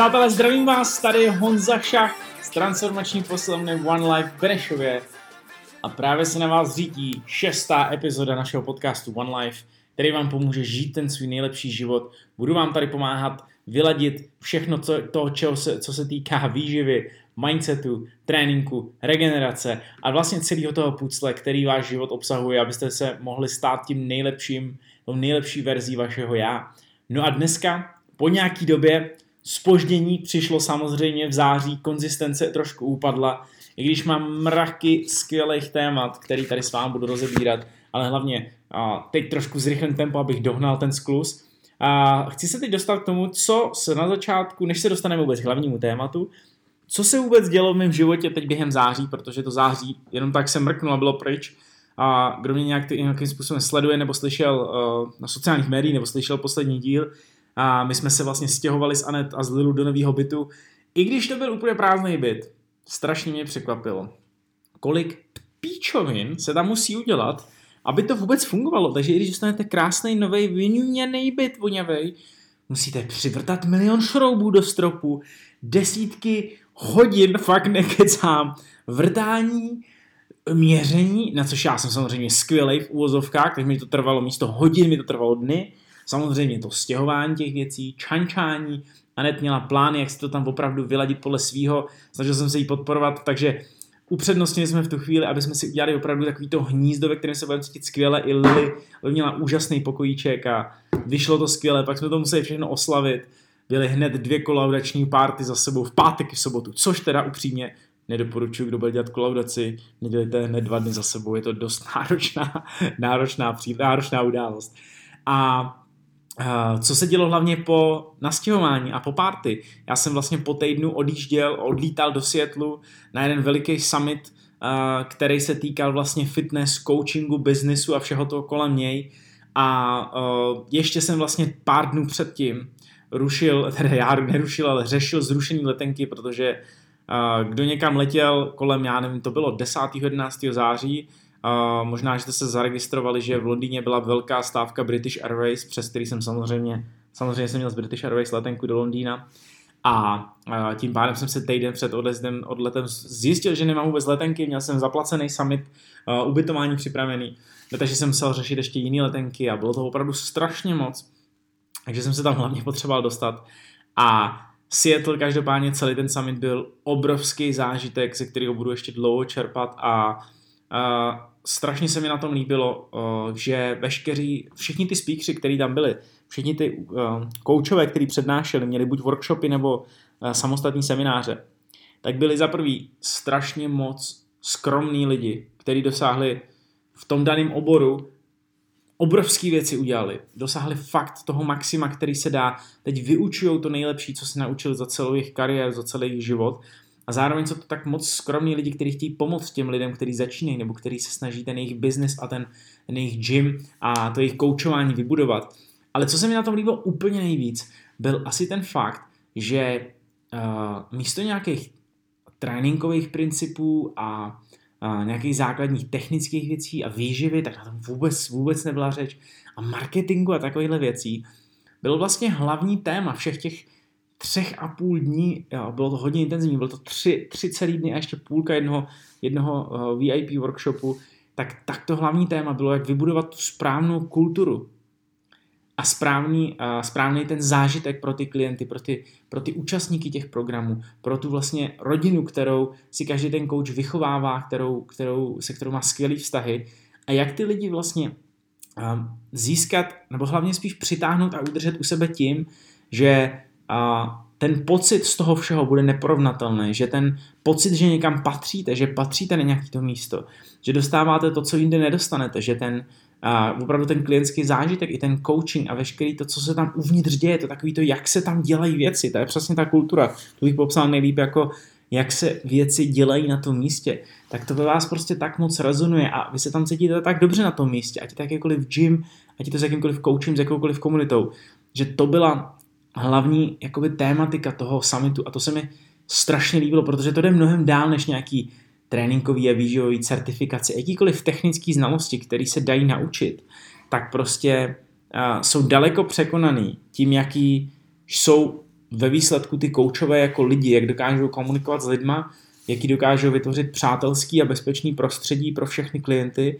Přátelé, zdravím vás, tady Honza Šach z transformační poslovny One Life v Benešově a právě se na vás řítí šestá epizoda našeho podcastu One Life, který vám pomůže žít ten svůj nejlepší život. Budu vám tady pomáhat vyladit všechno co, to, čeho se, co se týká výživy, mindsetu, tréninku, regenerace a vlastně celého toho pucle, který váš život obsahuje, abyste se mohli stát tím nejlepším, tou nejlepší verzí vašeho já. No a dneska, po nějaký době, spoždění přišlo samozřejmě v září, konzistence trošku upadla, i když mám mraky skvělých témat, který tady s vámi budu rozebírat, ale hlavně a teď trošku zrychlím tempo, abych dohnal ten sklus. A chci se teď dostat k tomu, co se na začátku, než se dostaneme vůbec k hlavnímu tématu, co se vůbec dělo v mém životě teď během září, protože to září jenom tak se mrknul a bylo pryč. A kdo mě nějak, nějakým způsobem sleduje nebo slyšel uh, na sociálních médiích nebo slyšel poslední díl, a my jsme se vlastně stěhovali s Anet a z Lilu do nového bytu. I když to byl úplně prázdný byt, strašně mě překvapilo, kolik píčovin se tam musí udělat, aby to vůbec fungovalo. Takže i když dostanete krásný nový vyňuněný byt voňavej, musíte přivrtat milion šroubů do stropu, desítky hodin, fakt nekecám, vrtání, měření, na což já jsem samozřejmě skvělý v úvozovkách, takže mi to trvalo místo hodin, mi to trvalo dny, samozřejmě to stěhování těch věcí, čančání, Anet měla plány, jak si to tam opravdu vyladit podle svýho, snažil jsem se jí podporovat, takže upřednostnili jsme v tu chvíli, aby jsme si udělali opravdu takový to hnízdo, ve kterém se budeme cítit skvěle. I Lily měla úžasný pokojíček a vyšlo to skvěle, pak jsme to museli všechno oslavit. Byly hned dvě kolaudační párty za sebou v pátek i v sobotu, což teda upřímně nedoporučuji, kdo bude dělat kolaudaci, nedělejte hned dva dny za sebou, je to dost náročná, náročná, náročná událost. A co se dělo hlavně po nastěhování a po party. Já jsem vlastně po týdnu odjížděl, odlítal do Seattleu na jeden veliký summit, který se týkal vlastně fitness, coachingu, biznisu a všeho toho kolem něj. A ještě jsem vlastně pár dnů předtím rušil, teda já nerušil, ale řešil zrušení letenky, protože kdo někam letěl kolem, já nevím, to bylo 10. 11. září, Možná, že jste se zaregistrovali, že v Londýně byla velká stávka British Airways, přes který jsem samozřejmě, samozřejmě jsem měl z British Airways letenku do Londýna. A tím pádem jsem se týden před odletem, odletem zjistil, že nemám vůbec letenky, měl jsem zaplacený summit, ubytování připravený, no, takže jsem musel řešit ještě jiné letenky a bylo to opravdu strašně moc. Takže jsem se tam hlavně potřeboval dostat. A Seattle každopádně celý ten summit byl obrovský zážitek, ze kterého budu ještě dlouho čerpat a uh, strašně se mi na tom líbilo, uh, že veškeří, všichni ty speakři, kteří tam byli, všichni ty uh, koučové, kteří přednášeli, měli buď workshopy nebo uh, samostatní semináře, tak byli za prvý strašně moc skromní lidi, kteří dosáhli v tom daném oboru obrovské věci udělali. Dosáhli fakt toho maxima, který se dá. Teď vyučují to nejlepší, co se naučili za celou jejich kariéru, za celý jejich život a zároveň jsou to tak moc skromní lidi, kteří chtějí pomoct těm lidem, kteří začínají, nebo kteří se snaží ten jejich business a ten, ten jejich gym a to jejich koučování vybudovat. Ale co se mi na tom líbilo úplně nejvíc, byl asi ten fakt, že uh, místo nějakých tréninkových principů a uh, nějakých základních technických věcí a výživy, tak na tom vůbec, vůbec nebyla řeč. A marketingu a takovýchhle věcí bylo vlastně hlavní téma všech těch třech a půl dní, jo, bylo to hodně intenzivní, bylo to tři, tři celý dny a ještě půlka jednoho, jednoho uh, VIP workshopu, tak, tak to hlavní téma bylo, jak vybudovat tu správnou kulturu a správný, uh, správný ten zážitek pro ty klienty, pro ty, pro ty účastníky těch programů, pro tu vlastně rodinu, kterou si každý ten coach vychovává, kterou, kterou, se kterou má skvělý vztahy a jak ty lidi vlastně uh, získat, nebo hlavně spíš přitáhnout a udržet u sebe tím, že a ten pocit z toho všeho bude neporovnatelný, že ten pocit, že někam patříte, že patříte na nějaké to místo, že dostáváte to, co jinde nedostanete, že ten a opravdu ten klientský zážitek, i ten coaching a veškerý to, co se tam uvnitř děje, to takový to, jak se tam dělají věci, to je přesně ta kultura. To bych popsal nejlíp jako, jak se věci dělají na tom místě, tak to ve vás prostě tak moc rezonuje a vy se tam cítíte tak dobře na tom místě, ať je to jakýkoliv gym, ať je to s jakýmkoliv coachem, s jakoukoliv komunitou, že to byla hlavní jakoby tématika toho summitu. A to se mi strašně líbilo, protože to jde mnohem dál než nějaký tréninkový a výživový certifikace, jakýkoliv technické znalosti, které se dají naučit, tak prostě uh, jsou daleko překonaný tím, jaký jsou ve výsledku ty koučové jako lidi, jak dokážou komunikovat s lidma, jaký dokážou vytvořit přátelský a bezpečný prostředí pro všechny klienty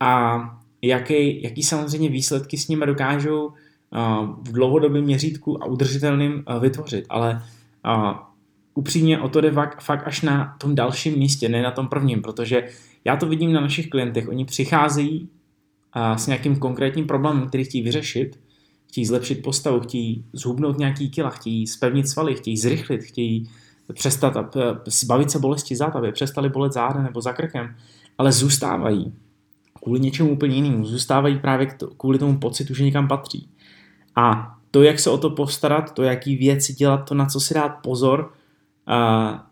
a jaký, jaký samozřejmě výsledky s nimi dokážou v dlouhodobém měřítku a udržitelným vytvořit. Ale upřímně o to jde fakt až na tom dalším místě, ne na tom prvním, protože já to vidím na našich klientech. Oni přicházejí s nějakým konkrétním problémem, který chtějí vyřešit, chtějí zlepšit postavu, chtějí zhubnout nějaký kila, chtějí spevnit svaly, chtějí zrychlit, chtějí přestat a zbavit se bolesti zad, aby přestali bolet záda nebo za krkem, ale zůstávají kvůli něčemu úplně jinému, zůstávají právě kvůli tomu pocitu, že někam patří. A to, jak se o to postarat, to, jaký věci dělat, to, na co si dát pozor, a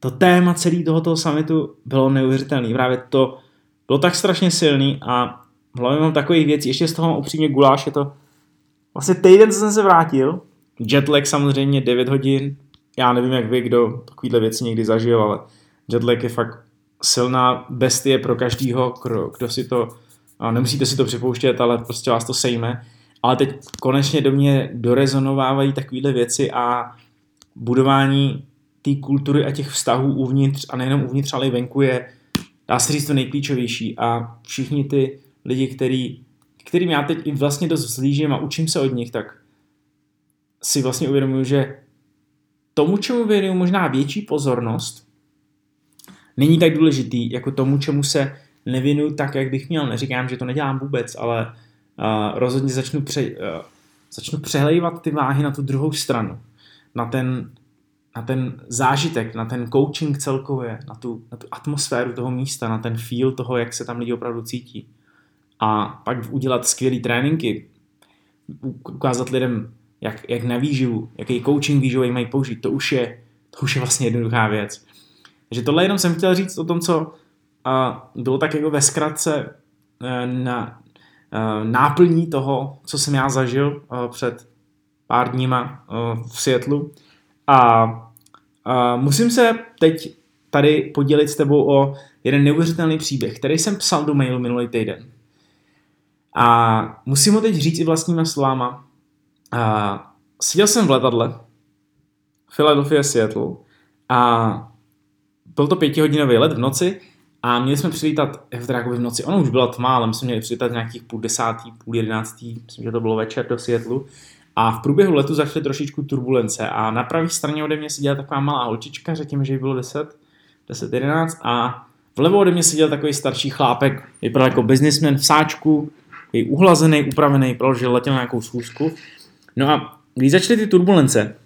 to téma celý tohoto summitu bylo neuvěřitelné. Právě to bylo tak strašně silný a hlavně mám takových věcí, ještě z toho mám upřímně guláš, je to vlastně týden, co jsem se vrátil, jetlag samozřejmě 9 hodin, já nevím jak vy, kdo takovýhle věci někdy zažil, ale jetlag je fakt silná bestie pro každýho, kdo si to, nemusíte si to připouštět, ale prostě vás to sejme. Ale teď konečně do mě dorezonovávají takovéhle věci a budování té kultury a těch vztahů uvnitř a nejenom uvnitř, ale i venku je, dá se říct, to nejklíčovější a všichni ty lidi, který, kterým já teď i vlastně dost vzlížím a učím se od nich, tak si vlastně uvědomuji, že tomu, čemu věnuju možná větší pozornost, není tak důležitý, jako tomu, čemu se nevěnuju tak, jak bych měl. Neříkám, že to nedělám vůbec, ale rozhodně začnu, pře, uh, začnu přehlejvat ty váhy na tu druhou stranu. Na ten, na ten zážitek, na ten coaching celkově, na tu, na tu atmosféru toho místa, na ten feel toho, jak se tam lidi opravdu cítí. A pak udělat skvělé tréninky, ukázat lidem, jak, jak na výživu, jaký coaching výživový mají použít, to už je, to už je vlastně jednoduchá věc. Takže tohle jenom jsem chtěl říct o tom, co a, bylo tak jako ve zkratce e, na náplní toho, co jsem já zažil e, před pár dníma v Seattlu. A, a musím se teď tady podělit s tebou o jeden neuvěřitelný příběh, který jsem psal do mailu minulý týden. A musím ho teď říct i vlastníma slovama. A seděl jsem v letadle Philadelphia, Seattle a byl to pětihodinový let v noci a měli jsme to jako v noci, ono už byla tma, ale my jsme měli přilítat nějakých půl desátý, půl jedenáctý, myslím, že to bylo večer do Seattle. A v průběhu letu začaly trošičku turbulence a na pravé straně ode mě seděla taková malá holčička, řekněme, že jí bylo 10, 10, 11 a vlevo ode mě seděl takový starší chlápek, vypadal jako businessman v sáčku, je uhlazený, upravený, protože letěl na nějakou schůzku. No a když začaly ty turbulence,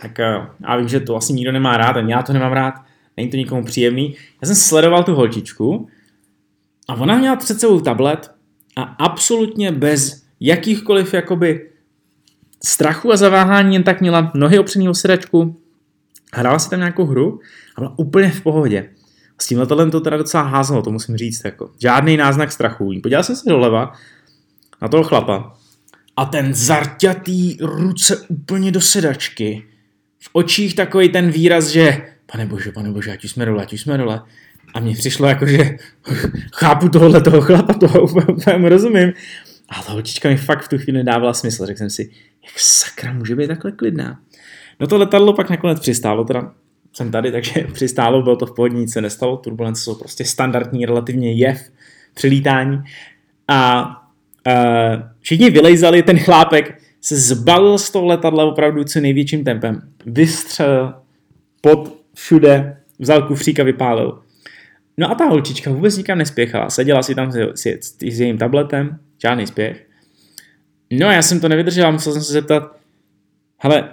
tak eh, já vím, že to asi nikdo nemá rád, ani já to nemám rád, není to nikomu příjemný. Já jsem sledoval tu holčičku a ona měla před sebou tablet a absolutně bez jakýchkoliv jakoby strachu a zaváhání jen tak měla nohy opřený o sedačku, hrála si tam nějakou hru a byla úplně v pohodě. S tím letadlem to teda docela házelo, to musím říct. Jako. Žádný náznak strachu. Podíval jsem se doleva na toho chlapa a ten zarťatý ruce úplně do sedačky. V očích takový ten výraz, že pane bože, pane bože, ať jsme dole, ať jsme dole. A mně přišlo jako, že chápu tohle toho chlapa, toho úplně rozumím. A ta holčička mi fakt v tu chvíli nedávala smysl. Řekl jsem si, jak sakra může být takhle klidná. No to letadlo pak nakonec přistálo, teda jsem tady, takže přistálo, bylo to v pohodě, nic se nestalo, turbulence jsou prostě standardní relativně jev při lítání. A uh, všichni vylejzali, ten chlápek se zbalil z toho letadla opravdu co největším tempem. Vystřelil pod všude, vzal kufřík a vypálil. No a ta holčička vůbec nikam nespěchala, seděla si tam s, s, s jejím tabletem, žádný spěch. No a já jsem to nevydržel, musel jsem se zeptat, hele,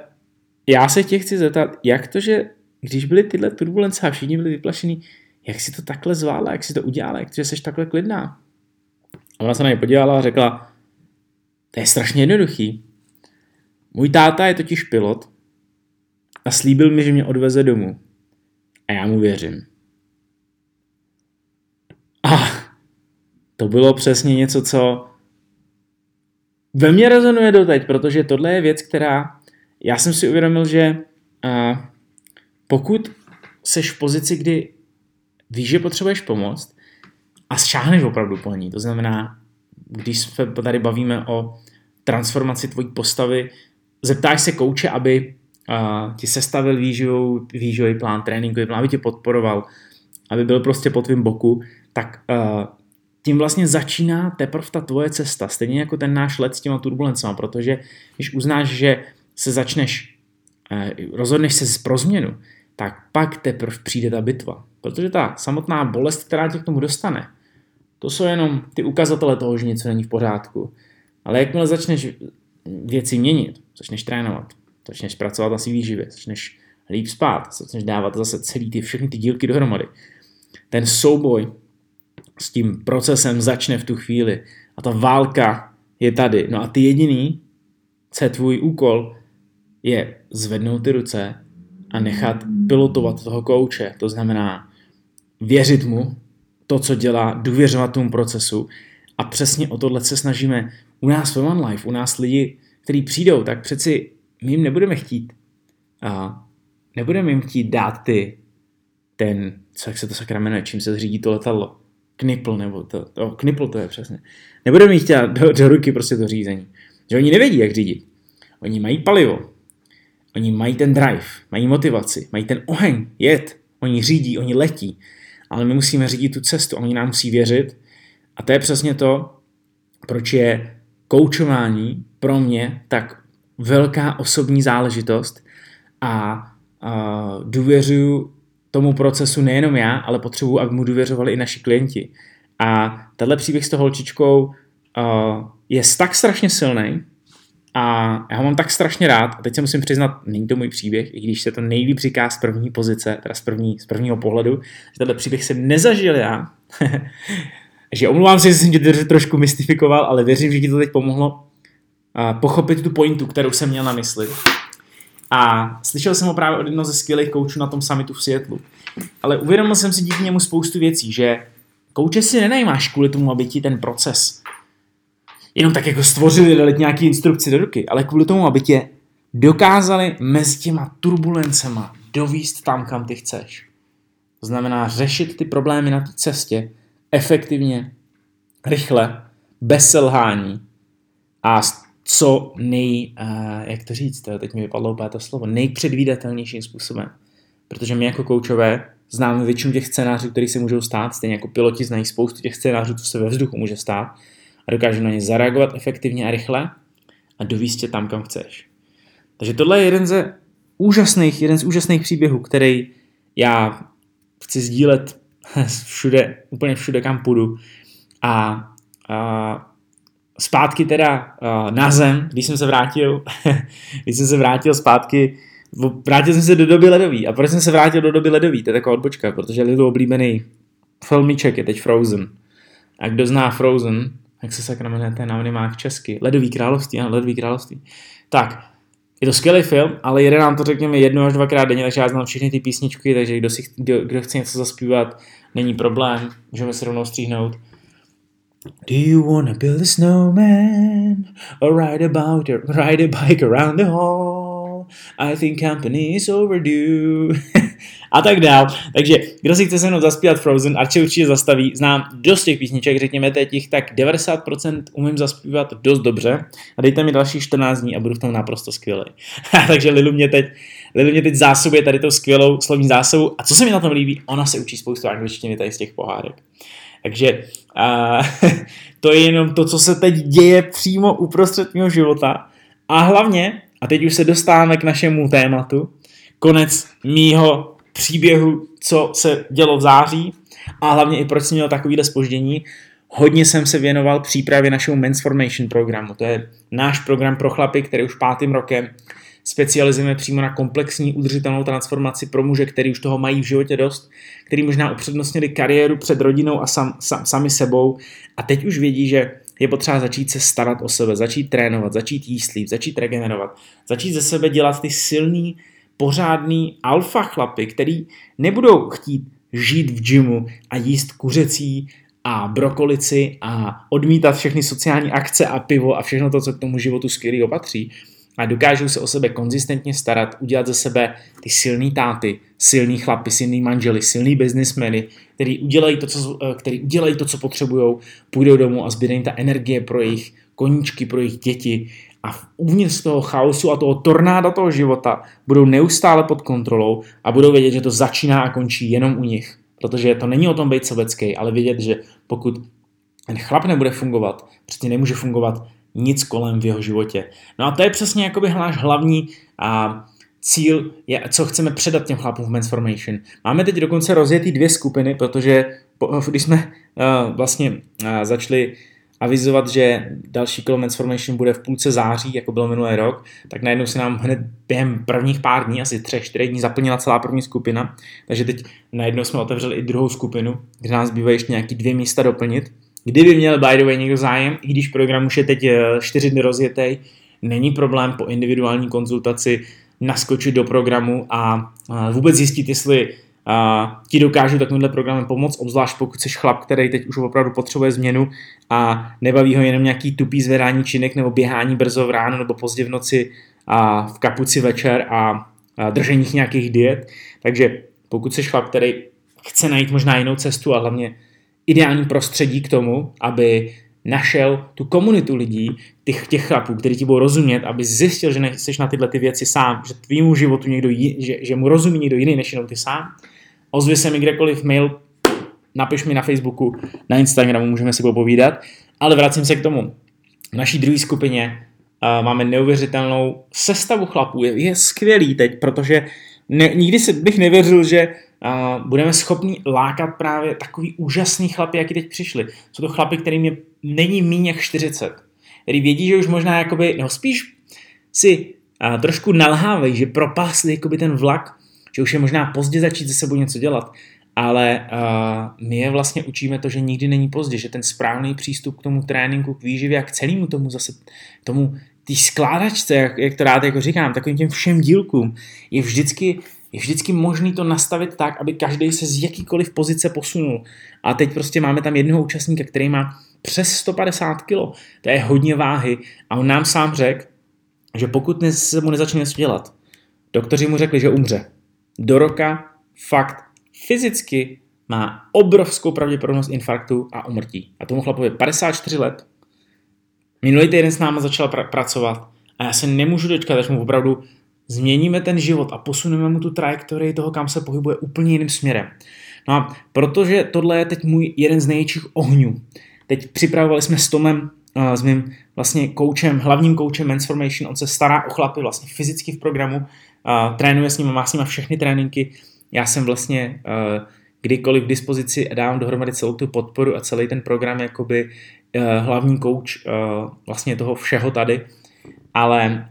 já se tě chci zeptat, jak to, že když byly tyhle turbulence a všichni byli vyplašení, jak si to takhle zvládla, jak si to udělala, jak to, že jsi takhle klidná? A ona se na mě podívala a řekla, to je strašně jednoduchý. Můj táta je totiž pilot a slíbil mi, že mě odveze domů. A já mu věřím. A to bylo přesně něco, co ve mně rezonuje doteď, protože tohle je věc, která já jsem si uvědomil, že a, pokud seš v pozici, kdy víš, že potřebuješ pomoct a šáhneš opravdu po ní, to znamená, když se tady bavíme o transformaci tvojí postavy, zeptáš se kouče, aby ti sestavil výživový, výživový plán, tréninkový plán, aby tě podporoval, aby byl prostě po tvém boku, tak uh, tím vlastně začíná teprve ta tvoje cesta, stejně jako ten náš let s těma turbulencema, protože když uznáš, že se začneš, uh, rozhodneš se pro změnu, tak pak teprve přijde ta bitva. Protože ta samotná bolest, která tě k tomu dostane, to jsou jenom ty ukazatele toho, že něco není v pořádku. Ale jakmile začneš věci měnit, začneš trénovat, začneš pracovat na svý výživě, začneš líp spát, začneš dávat zase celý ty všechny ty dílky dohromady. Ten souboj s tím procesem začne v tu chvíli a ta válka je tady. No a ty jediný, co je tvůj úkol, je zvednout ty ruce a nechat pilotovat toho kouče. To znamená věřit mu, to, co dělá, důvěřovat tomu procesu a přesně o tohle se snažíme u nás v One Life, u nás lidi, kteří přijdou, tak přeci my jim nebudeme chtít a nebudeme jim chtít dát ty ten, co jak se to sakra jmenuje, čím se zřídí to letadlo, knipl, nebo to, to knipl to je přesně. Nebudeme jich chtít do, do ruky prostě to řízení. Že oni nevědí, jak řídit. Oni mají palivo, oni mají ten drive, mají motivaci, mají ten oheň, jet, oni řídí, oni letí, ale my musíme řídit tu cestu, oni nám musí věřit a to je přesně to, proč je koučování pro mě tak velká osobní záležitost a, a důvěřuju tomu procesu nejenom já, ale potřebuji, aby mu důvěřovali i naši klienti. A tenhle příběh s tou holčičkou uh, je tak strašně silný a já ho mám tak strašně rád. A teď se musím přiznat, není to můj příběh, i když se to nejlíp říká z první pozice, teda z, první, z prvního pohledu, že tenhle příběh jsem nezažil já. že omlouvám se, že jsem tě trošku mystifikoval, ale věřím, že ti to teď pomohlo uh, pochopit tu pointu, kterou jsem měl na mysli. A slyšel jsem ho právě od jednoho ze skvělých koučů na tom summitu v Seattleu. Ale uvědomil jsem si díky němu spoustu věcí, že kouče si nenajímáš kvůli tomu, aby ti ten proces jenom tak jako stvořili, dali nějaký instrukci do ruky, ale kvůli tomu, aby tě dokázali mezi těma turbulencema dovíst tam, kam ty chceš. To znamená řešit ty problémy na té cestě efektivně, rychle, bez selhání a co nej, uh, jak to říct, teď mi vypadlo úplně to slovo, nejpředvídatelnějším způsobem. Protože my jako koučové známe většinu těch scénářů, které se můžou stát, stejně jako piloti znají spoustu těch scénářů, co se ve vzduchu může stát a dokážou na ně zareagovat efektivně a rychle a dovíst tě tam, kam chceš. Takže tohle je jeden ze úžasných, jeden z úžasných příběhů, který já chci sdílet všude, úplně všude, kam půjdu. A, a zpátky teda uh, na zem, když jsem se vrátil, když jsem se vrátil zpátky, vrátil jsem se do doby ledový. A proč jsem se vrátil do doby ledový? To je taková odbočka, protože Lilu oblíbený filmíček je teď Frozen. A kdo zná Frozen, jak se sakra jmenuje ten animák česky? Ledový království, ano, Ledový království. Tak, je to skvělý film, ale jede nám to řekněme jedno až dvakrát denně, takže já znám všechny ty písničky, takže kdo, si, kdo, kdo chce něco zaspívat, není problém, můžeme se rovnou stříhnout. Do you wanna build a snowman or ride about or ride a bike around the hall? I think company is overdue. a tak dál. Takže kdo si chce se mnou zaspívat Frozen, se určitě zastaví. Znám dost těch písniček, řekněme jich tak 90% umím zaspívat dost dobře. A dejte mi další 14 dní a budu v tom naprosto skvělý. Takže Lilu mě teď Lilu mě teď zásobuje tady tou skvělou slovní zásobu. A co se mi na tom líbí, ona se učí spoustu angličtiny tady z těch pohádek. Takže a, to je jenom to, co se teď děje přímo uprostřed mého života. A hlavně, a teď už se dostáváme k našemu tématu, konec mýho příběhu, co se dělo v září a hlavně i proč jsem měl takovýhle spoždění. Hodně jsem se věnoval přípravě našeho Men's Formation programu. To je náš program pro chlapy, který už pátým rokem specializujeme přímo na komplexní udržitelnou transformaci pro muže, který už toho mají v životě dost, který možná upřednostnili kariéru před rodinou a sam, sam, sami sebou a teď už vědí, že je potřeba začít se starat o sebe, začít trénovat, začít jíst líp, začít regenerovat, začít ze sebe dělat ty silný, pořádný alfa chlapy, který nebudou chtít žít v gymu a jíst kuřecí a brokolici a odmítat všechny sociální akce a pivo a všechno to, co k tomu životu skvělého patří, a dokážou se o sebe konzistentně starat, udělat ze sebe ty silný táty, silný chlapy, silný manžely, silný biznismeny, který udělají to, co, eh, který udělají to, co potřebují, půjdou domů a zbyde jim ta energie pro jejich koníčky, pro jejich děti a uvnitř toho chaosu a toho tornáda toho života budou neustále pod kontrolou a budou vědět, že to začíná a končí jenom u nich. Protože to není o tom být sobecký, ale vědět, že pokud ten chlap nebude fungovat, přesně nemůže fungovat nic kolem v jeho životě. No a to je přesně jakoby náš hlavní a, cíl, je, co chceme předat těm chlapům v Men's Formation. Máme teď dokonce rozjetý dvě skupiny, protože když jsme uh, vlastně uh, začali avizovat, že další kolo Men's Formation bude v půlce září, jako byl minulý rok, tak najednou se nám hned během prvních pár dní, asi třech, čtyři dní, zaplnila celá první skupina. Takže teď najednou jsme otevřeli i druhou skupinu, kde nás bývají ještě nějaký dvě místa doplnit. Kdyby měl by the way někdo zájem, i když program už je teď eh, čtyři dny rozjetý, není problém po individuální konzultaci naskočit do programu a vůbec zjistit, jestli a ti dokážu takovýmhle programem pomoct, obzvlášť pokud jsi chlap, který teď už opravdu potřebuje změnu a nebaví ho jenom nějaký tupý zvedání činek nebo běhání brzo v ráno nebo pozdě v noci a v kapuci večer a, a držení nějakých diet. Takže pokud jsi chlap, který chce najít možná jinou cestu a hlavně ideální prostředí k tomu, aby našel tu komunitu lidí, těch, těch chlapů, kteří ti budou rozumět, aby zjistil, že nejsi na tyhle ty věci sám, že tvýmu životu někdo jí, že, že mu rozumí někdo jiný než jenom ty sám. Ozvi se mi kdekoliv mail, napiš mi na Facebooku, na Instagramu, můžeme si popovídat. Ale vracím se k tomu. V naší druhé skupině uh, máme neuvěřitelnou sestavu chlapů. Je, je skvělý teď, protože ne, nikdy si bych nevěřil, že budeme schopni lákat právě takový úžasný chlapy, jaký teď přišli. Jsou to chlapy, kterým je, není méně jak 40. Který vědí, že už možná jakoby, nebo spíš si trošku nalhávají, že propásli jakoby ten vlak, že už je možná pozdě začít se sebou něco dělat, ale uh, my je vlastně učíme to, že nikdy není pozdě, že ten správný přístup k tomu tréninku, k výživě a k celému tomu zase, tomu té skládačce, jak, jak to rád jako říkám, takovým těm všem dílkům, je vždycky je vždycky možný to nastavit tak, aby každý se z jakýkoliv pozice posunul. A teď prostě máme tam jednoho účastníka, který má přes 150 kg. To je hodně váhy. A on nám sám řekl, že pokud se mu nezačne něco dělat, doktoři mu řekli, že umře. Do roka fakt fyzicky má obrovskou pravděpodobnost infarktu a umrtí. A tomu chlapovi 54 let. Minulý týden s námi začal pr- pracovat a já se nemůžu dočkat, až mu opravdu změníme ten život a posuneme mu tu trajektorii toho, kam se pohybuje úplně jiným směrem. No a protože tohle je teď můj jeden z největších ohňů. Teď připravovali jsme s Tomem, uh, s mým vlastně koučem, hlavním koučem Transformation, on se stará o chlapy vlastně fyzicky v programu, uh, trénuje s ním, má s ním všechny tréninky. Já jsem vlastně uh, kdykoliv k dispozici a dávám dohromady celou tu podporu a celý ten program jakoby hlavní kouč vlastně toho všeho tady. Ale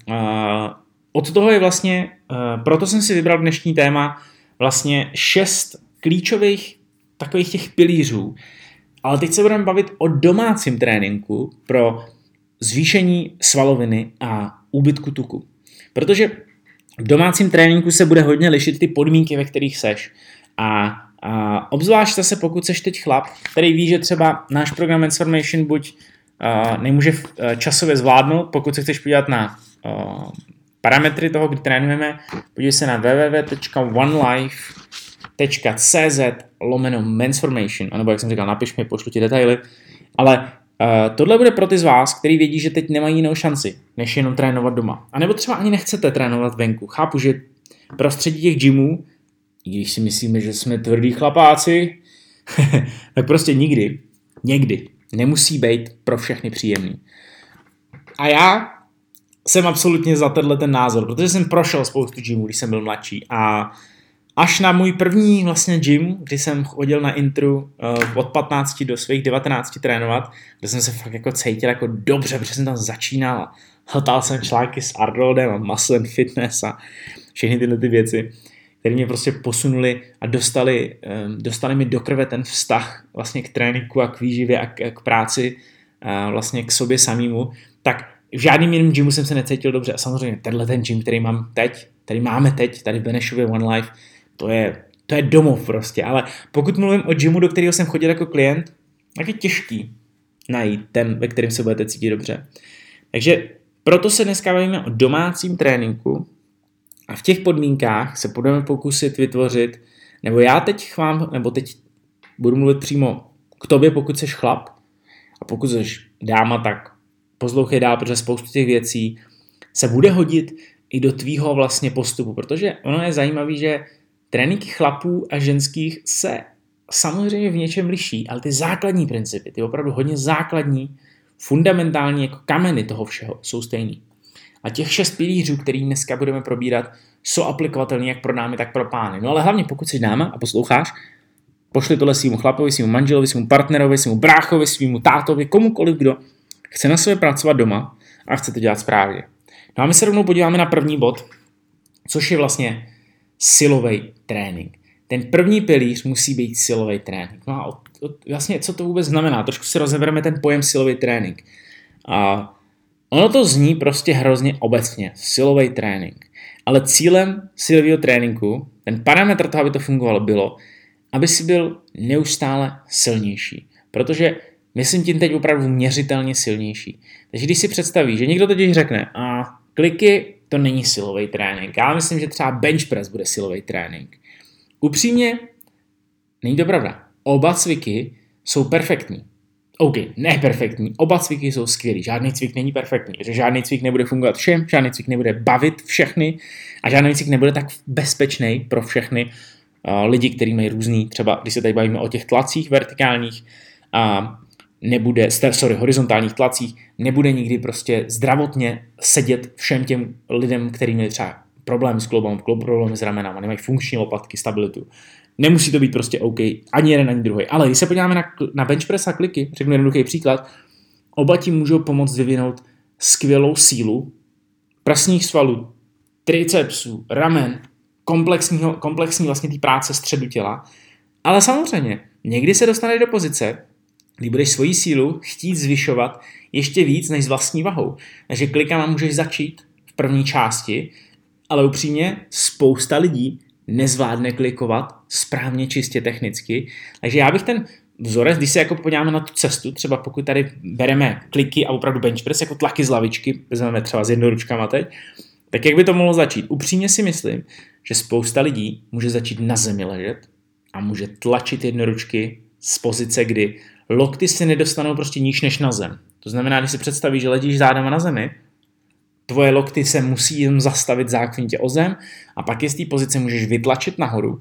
od toho je vlastně, uh, proto jsem si vybral dnešní téma, vlastně šest klíčových takových těch pilířů. Ale teď se budeme bavit o domácím tréninku pro zvýšení svaloviny a úbytku tuku. Protože v domácím tréninku se bude hodně lišit ty podmínky, ve kterých seš. A, a obzvlášť zase pokud seš teď chlap, který ví, že třeba náš program Transformation buď uh, nemůže uh, časově zvládnout, pokud se chceš podívat na uh, parametry toho, kdy trénujeme, podívej se na www.onelife.cz lomeno Mansformation, nebo jak jsem říkal, napiš mi, pošlu ti detaily, ale Uh, tohle bude pro ty z vás, kteří vědí, že teď nemají jinou šanci, než jenom trénovat doma. A nebo třeba ani nechcete trénovat venku. Chápu, že prostředí těch gymů, i když si myslíme, že jsme tvrdí chlapáci, tak prostě nikdy, někdy nemusí být pro všechny příjemný. A já jsem absolutně za tenhle ten názor, protože jsem prošel spoustu gymů, když jsem byl mladší. A až na můj první vlastně gym, kdy jsem chodil na intru uh, od 15 do svých 19 trénovat, kde jsem se fakt jako cítil jako dobře, protože jsem tam začínal. A hltal jsem články s Arnoldem a Muscle and Fitness a všechny tyhle ty věci, které mě prostě posunuli a dostali, um, dostali mi do krve ten vztah vlastně k tréninku a k výživě a k, k práci, uh, vlastně k sobě samému, tak v žádným jiném gymu jsem se necítil dobře. A samozřejmě tenhle ten gym, který mám teď, který máme teď, tady v Benešově One Life, to je, to je domov prostě, ale pokud mluvím o gymu, do kterého jsem chodil jako klient, tak je těžký najít ten, ve kterém se budete cítit dobře. Takže proto se dneska bavíme o domácím tréninku a v těch podmínkách se budeme pokusit vytvořit, nebo já teď vám, nebo teď budu mluvit přímo k tobě, pokud jsi chlap, a pokud jsi dáma, tak poslouchej dál, protože spoustu těch věcí se bude hodit i do tvýho vlastně postupu, protože ono je zajímavé, že tréninky chlapů a ženských se samozřejmě v něčem liší, ale ty základní principy, ty opravdu hodně základní, fundamentální jako kameny toho všeho jsou stejný. A těch šest pilířů, který dneska budeme probírat, jsou aplikovatelné jak pro dámy, tak pro pány. No ale hlavně pokud jsi dáma a posloucháš, pošli tohle svým chlapovi, svým manželovi, svým partnerovi, svým bráchovi, svým tátovi, komukoliv, kdo chce na sobě pracovat doma a chce to dělat správně. No a my se rovnou podíváme na první bod, což je vlastně silový trénink. Ten první pilíř musí být silový trénink. No a vlastně, co to vůbec znamená? Trošku si rozebereme ten pojem silový trénink. A ono to zní prostě hrozně obecně, silový trénink. Ale cílem silového tréninku, ten parametr toho, aby to fungovalo, bylo, aby si byl neustále silnější. Protože myslím tím teď opravdu měřitelně silnější. Takže když si představíš, že někdo totiž řekne, a kliky to není silový trénink. Já myslím, že třeba bench press bude silový trénink. Upřímně, není to pravda. Oba cviky jsou perfektní. OK, ne perfektní, oba cviky jsou skvělý, žádný cvik není perfektní, že žádný cvik nebude fungovat všem, žádný cvik nebude bavit všechny a žádný cvik nebude tak bezpečný pro všechny uh, lidi, kteří mají různý, třeba když se tady bavíme o těch tlacích vertikálních, a nebude, sorry, horizontálních tlacích, nebude nikdy prostě zdravotně sedět všem těm lidem, kteří mají třeba problémy s kloubem, problémy s ramenama, nemají funkční lopatky, stabilitu. Nemusí to být prostě OK, ani jeden, ani druhý. Ale když se podíváme na, na bench press a kliky, řeknu jednoduchý příklad, oba ti můžou pomoct vyvinout skvělou sílu prsních svalů, tricepsů, ramen, komplexního, komplexní vlastně té práce středu těla. Ale samozřejmě, někdy se dostaneš do pozice, kdy budeš svoji sílu chtít zvyšovat ještě víc než s vlastní vahou. Takže klikama můžeš začít v první části, ale upřímně spousta lidí nezvládne klikovat správně čistě technicky. Takže já bych ten vzorec, když se jako podíváme na tu cestu, třeba pokud tady bereme kliky a opravdu bench press jako tlaky z lavičky, vezmeme třeba s jednoručkama teď, tak jak by to mohlo začít? Upřímně si myslím, že spousta lidí může začít na zemi ležet a může tlačit jednoručky z pozice, kdy lokty se nedostanou prostě níž než na zem. To znamená, když si představíš, že ležíš zádama na zemi, tvoje lokty se musí jen zastavit zákvintě o zem a pak je z té pozice můžeš vytlačit nahoru.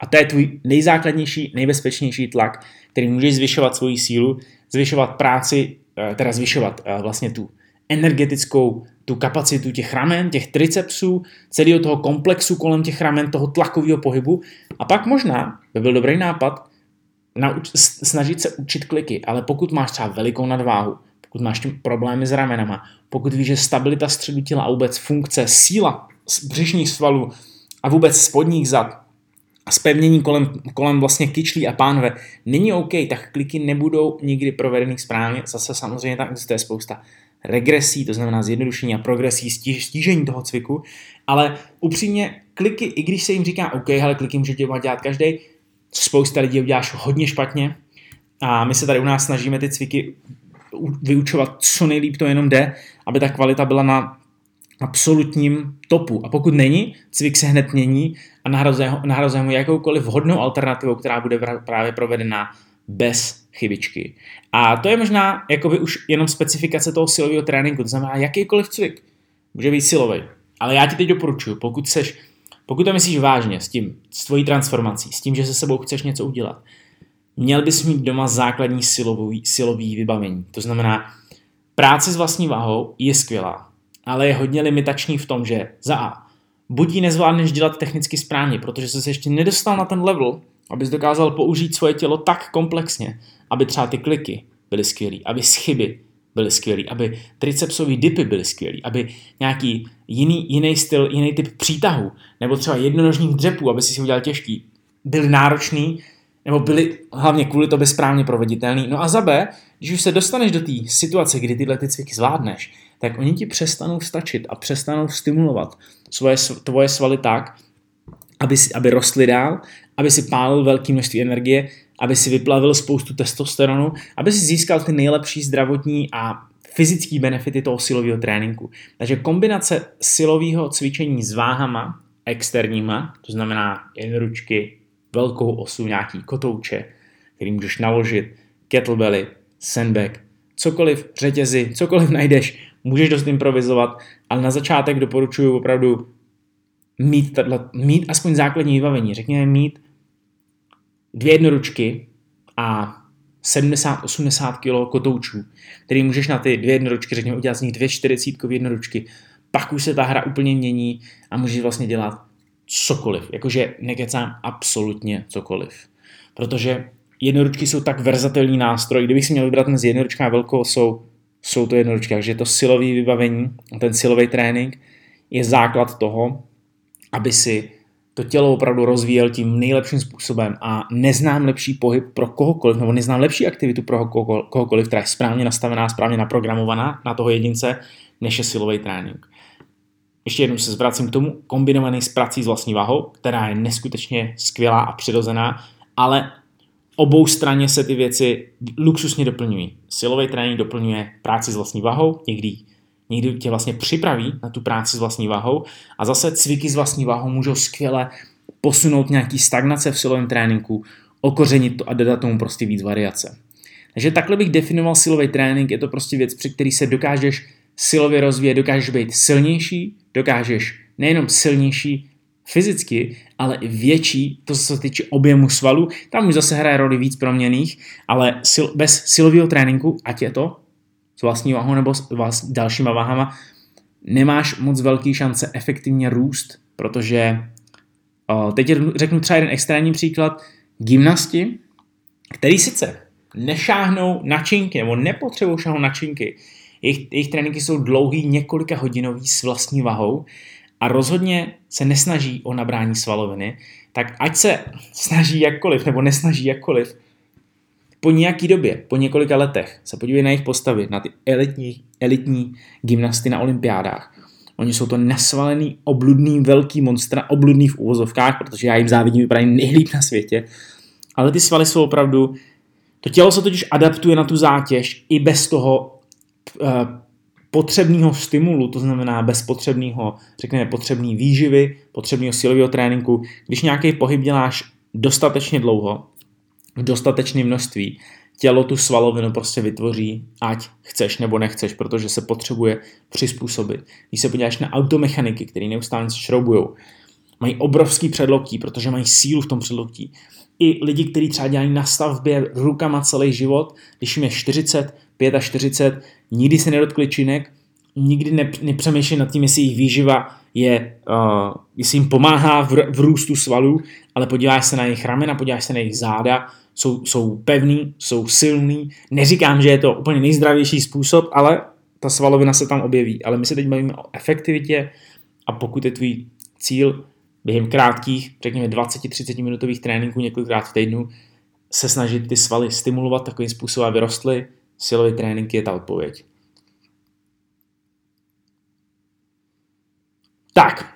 A to je tvůj nejzákladnější, nejbezpečnější tlak, který můžeš zvyšovat svoji sílu, zvyšovat práci, eh, teda zvyšovat eh, vlastně tu energetickou tu kapacitu těch ramen, těch tricepsů, celého toho komplexu kolem těch ramen, toho tlakového pohybu. A pak možná by byl dobrý nápad nauč, snažit se učit kliky, ale pokud máš třeba velikou nadváhu, pokud máš tím problémy s ramenama, pokud víš, že stabilita středu těla a vůbec funkce, síla břišních svalů a vůbec spodních zad a spevnění kolem, kolem vlastně kyčlí a pánve není OK, tak kliky nebudou nikdy provedený správně. Zase samozřejmě tam existuje spousta regresí, to znamená zjednodušení a progresí, stíž, stížení toho cviku, ale upřímně kliky, i když se jim říká OK, ale kliky může dělat každý, spousta lidí uděláš hodně špatně a my se tady u nás snažíme ty cviky vyučovat co nejlíp to jenom jde, aby ta kvalita byla na absolutním topu. A pokud není, cvik se hned mění a nahrazuje ho jakoukoliv vhodnou alternativou, která bude právě provedena bez chybičky. A to je možná jakoby už jenom specifikace toho silového tréninku, to znamená jakýkoliv cvik může být silový. Ale já ti teď doporučuji, pokud seš, pokud to myslíš vážně s tím, s tvojí transformací, s tím, že se sebou chceš něco udělat, měl bys mít doma základní silový, silový vybavení. To znamená, práce s vlastní váhou je skvělá, ale je hodně limitační v tom, že za A, buď ji nezvládneš dělat technicky správně, protože jsi se ještě nedostal na ten level, abys dokázal použít svoje tělo tak komplexně, aby třeba ty kliky byly skvělý, aby schyby byly skvělý, aby tricepsové dipy byly skvělý, aby nějaký jiný, jiný styl, jiný typ přítahu, nebo třeba jednonožních dřepů, aby si si udělal těžký, byly náročný, nebo byly hlavně kvůli tobě správně proveditelný. No a za B, když už se dostaneš do té situace, kdy tyhle ty cviky zvládneš, tak oni ti přestanou stačit a přestanou stimulovat svoje, tvoje svaly tak, aby, aby rostly dál, aby si pálil velké množství energie, aby si vyplavil spoustu testosteronu, aby si získal ty nejlepší zdravotní a fyzické benefity toho silového tréninku. Takže kombinace silového cvičení s váhama externíma, to znamená jen ručky, velkou osu, nějaký kotouče, který můžeš naložit, kettlebelly, sandbag, cokoliv, řetězy, cokoliv najdeš, můžeš dost improvizovat, ale na začátek doporučuji opravdu mít, tato, mít aspoň základní vybavení. Řekněme mít dvě jednoručky a 70-80 kg kotoučů, který můžeš na ty dvě jednoručky, řekněme, udělat z nich dvě 40 jednoručky. Pak už se ta hra úplně mění a můžeš vlastně dělat cokoliv. Jakože nekecám absolutně cokoliv. Protože jednoručky jsou tak verzatilní nástroj. Kdybych si měl vybrat mezi jednoručka a velkou jsou, jsou to jednoručky. Takže to silové vybavení, ten silový trénink je základ toho, aby si to tělo opravdu rozvíjel tím nejlepším způsobem a neznám lepší pohyb pro kohokoliv, nebo neznám lepší aktivitu pro kohokoliv, která je správně nastavená, správně naprogramovaná na toho jedince, než je silový trénink. Ještě jednou se zvracím k tomu, kombinovaný s prací s vlastní váhou, která je neskutečně skvělá a přirozená, ale obou straně se ty věci luxusně doplňují. Silový trénink doplňuje práci s vlastní váhou, někdy někdy tě vlastně připraví na tu práci s vlastní váhou a zase cviky s vlastní váhou můžou skvěle posunout nějaký stagnace v silovém tréninku, okořenit to a dodat tomu prostě víc variace. Takže takhle bych definoval silový trénink, je to prostě věc, při který se dokážeš silově rozvíjet, dokážeš být silnější, dokážeš nejenom silnější fyzicky, ale i větší, to se týče objemu svalu, tam už zase hraje roli víc proměných, ale sil, bez silového tréninku, ať je to s vlastní váhou nebo s vlast, dalšíma váhama, nemáš moc velký šance efektivně růst, protože o, teď řeknu třeba jeden extrémní příklad, gymnasti, který sice nešáhnou na činky, nebo nepotřebují šáhnout na činky, jejich, jejich tréninky jsou dlouhý, několika hodinový s vlastní vahou a rozhodně se nesnaží o nabrání svaloviny, tak ať se snaží jakkoliv, nebo nesnaží jakkoliv, po nějaký době, po několika letech, se podívej na jejich postavy, na ty elitní, elitní gymnasty na olympiádách. Oni jsou to nesvalený, obludný, velký monstra, obludný v úvozovkách, protože já jim závidím, vypadají nejlíp na světě. Ale ty svaly jsou opravdu, to tělo se totiž adaptuje na tu zátěž i bez toho potřebného stimulu, to znamená bez potřebného, řekněme, potřebný výživy, potřebného silového tréninku. Když nějaký pohyb děláš dostatečně dlouho, v dostatečné množství, tělo tu svalovinu prostě vytvoří, ať chceš nebo nechceš, protože se potřebuje přizpůsobit. Když se podíváš na automechaniky, které neustále šroubují, mají obrovský předloktí, protože mají sílu v tom předloktí. I lidi, kteří třeba dělají na stavbě rukama celý život, když jim je 40, 45, nikdy se nedotkli činek, nikdy ne, nepřemýšlí nad tím, jestli jejich výživa je, uh, jestli jim pomáhá v, v růstu svalů, ale podíváš se na jejich ramena, podíváš se na jejich záda, jsou, jsou pevný, jsou silný. Neříkám, že je to úplně nejzdravější způsob, ale ta svalovina se tam objeví. Ale my se teď bavíme o efektivitě a pokud je tvůj cíl během krátkých, řekněme 20-30 minutových tréninků několikrát v týdnu, se snažit ty svaly stimulovat takovým způsobem, aby rostly, silový trénink je ta odpověď. Tak,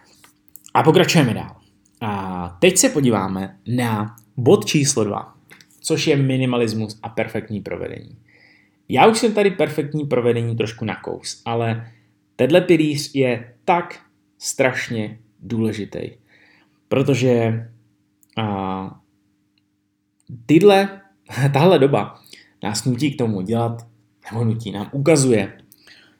a pokračujeme dál. A teď se podíváme na bod číslo 2 což je minimalismus a perfektní provedení. Já už jsem tady perfektní provedení trošku nakous, ale tenhle pilíř je tak strašně důležitý, protože a, tyhle, tahle doba nás nutí k tomu dělat, nebo nutí, nám ukazuje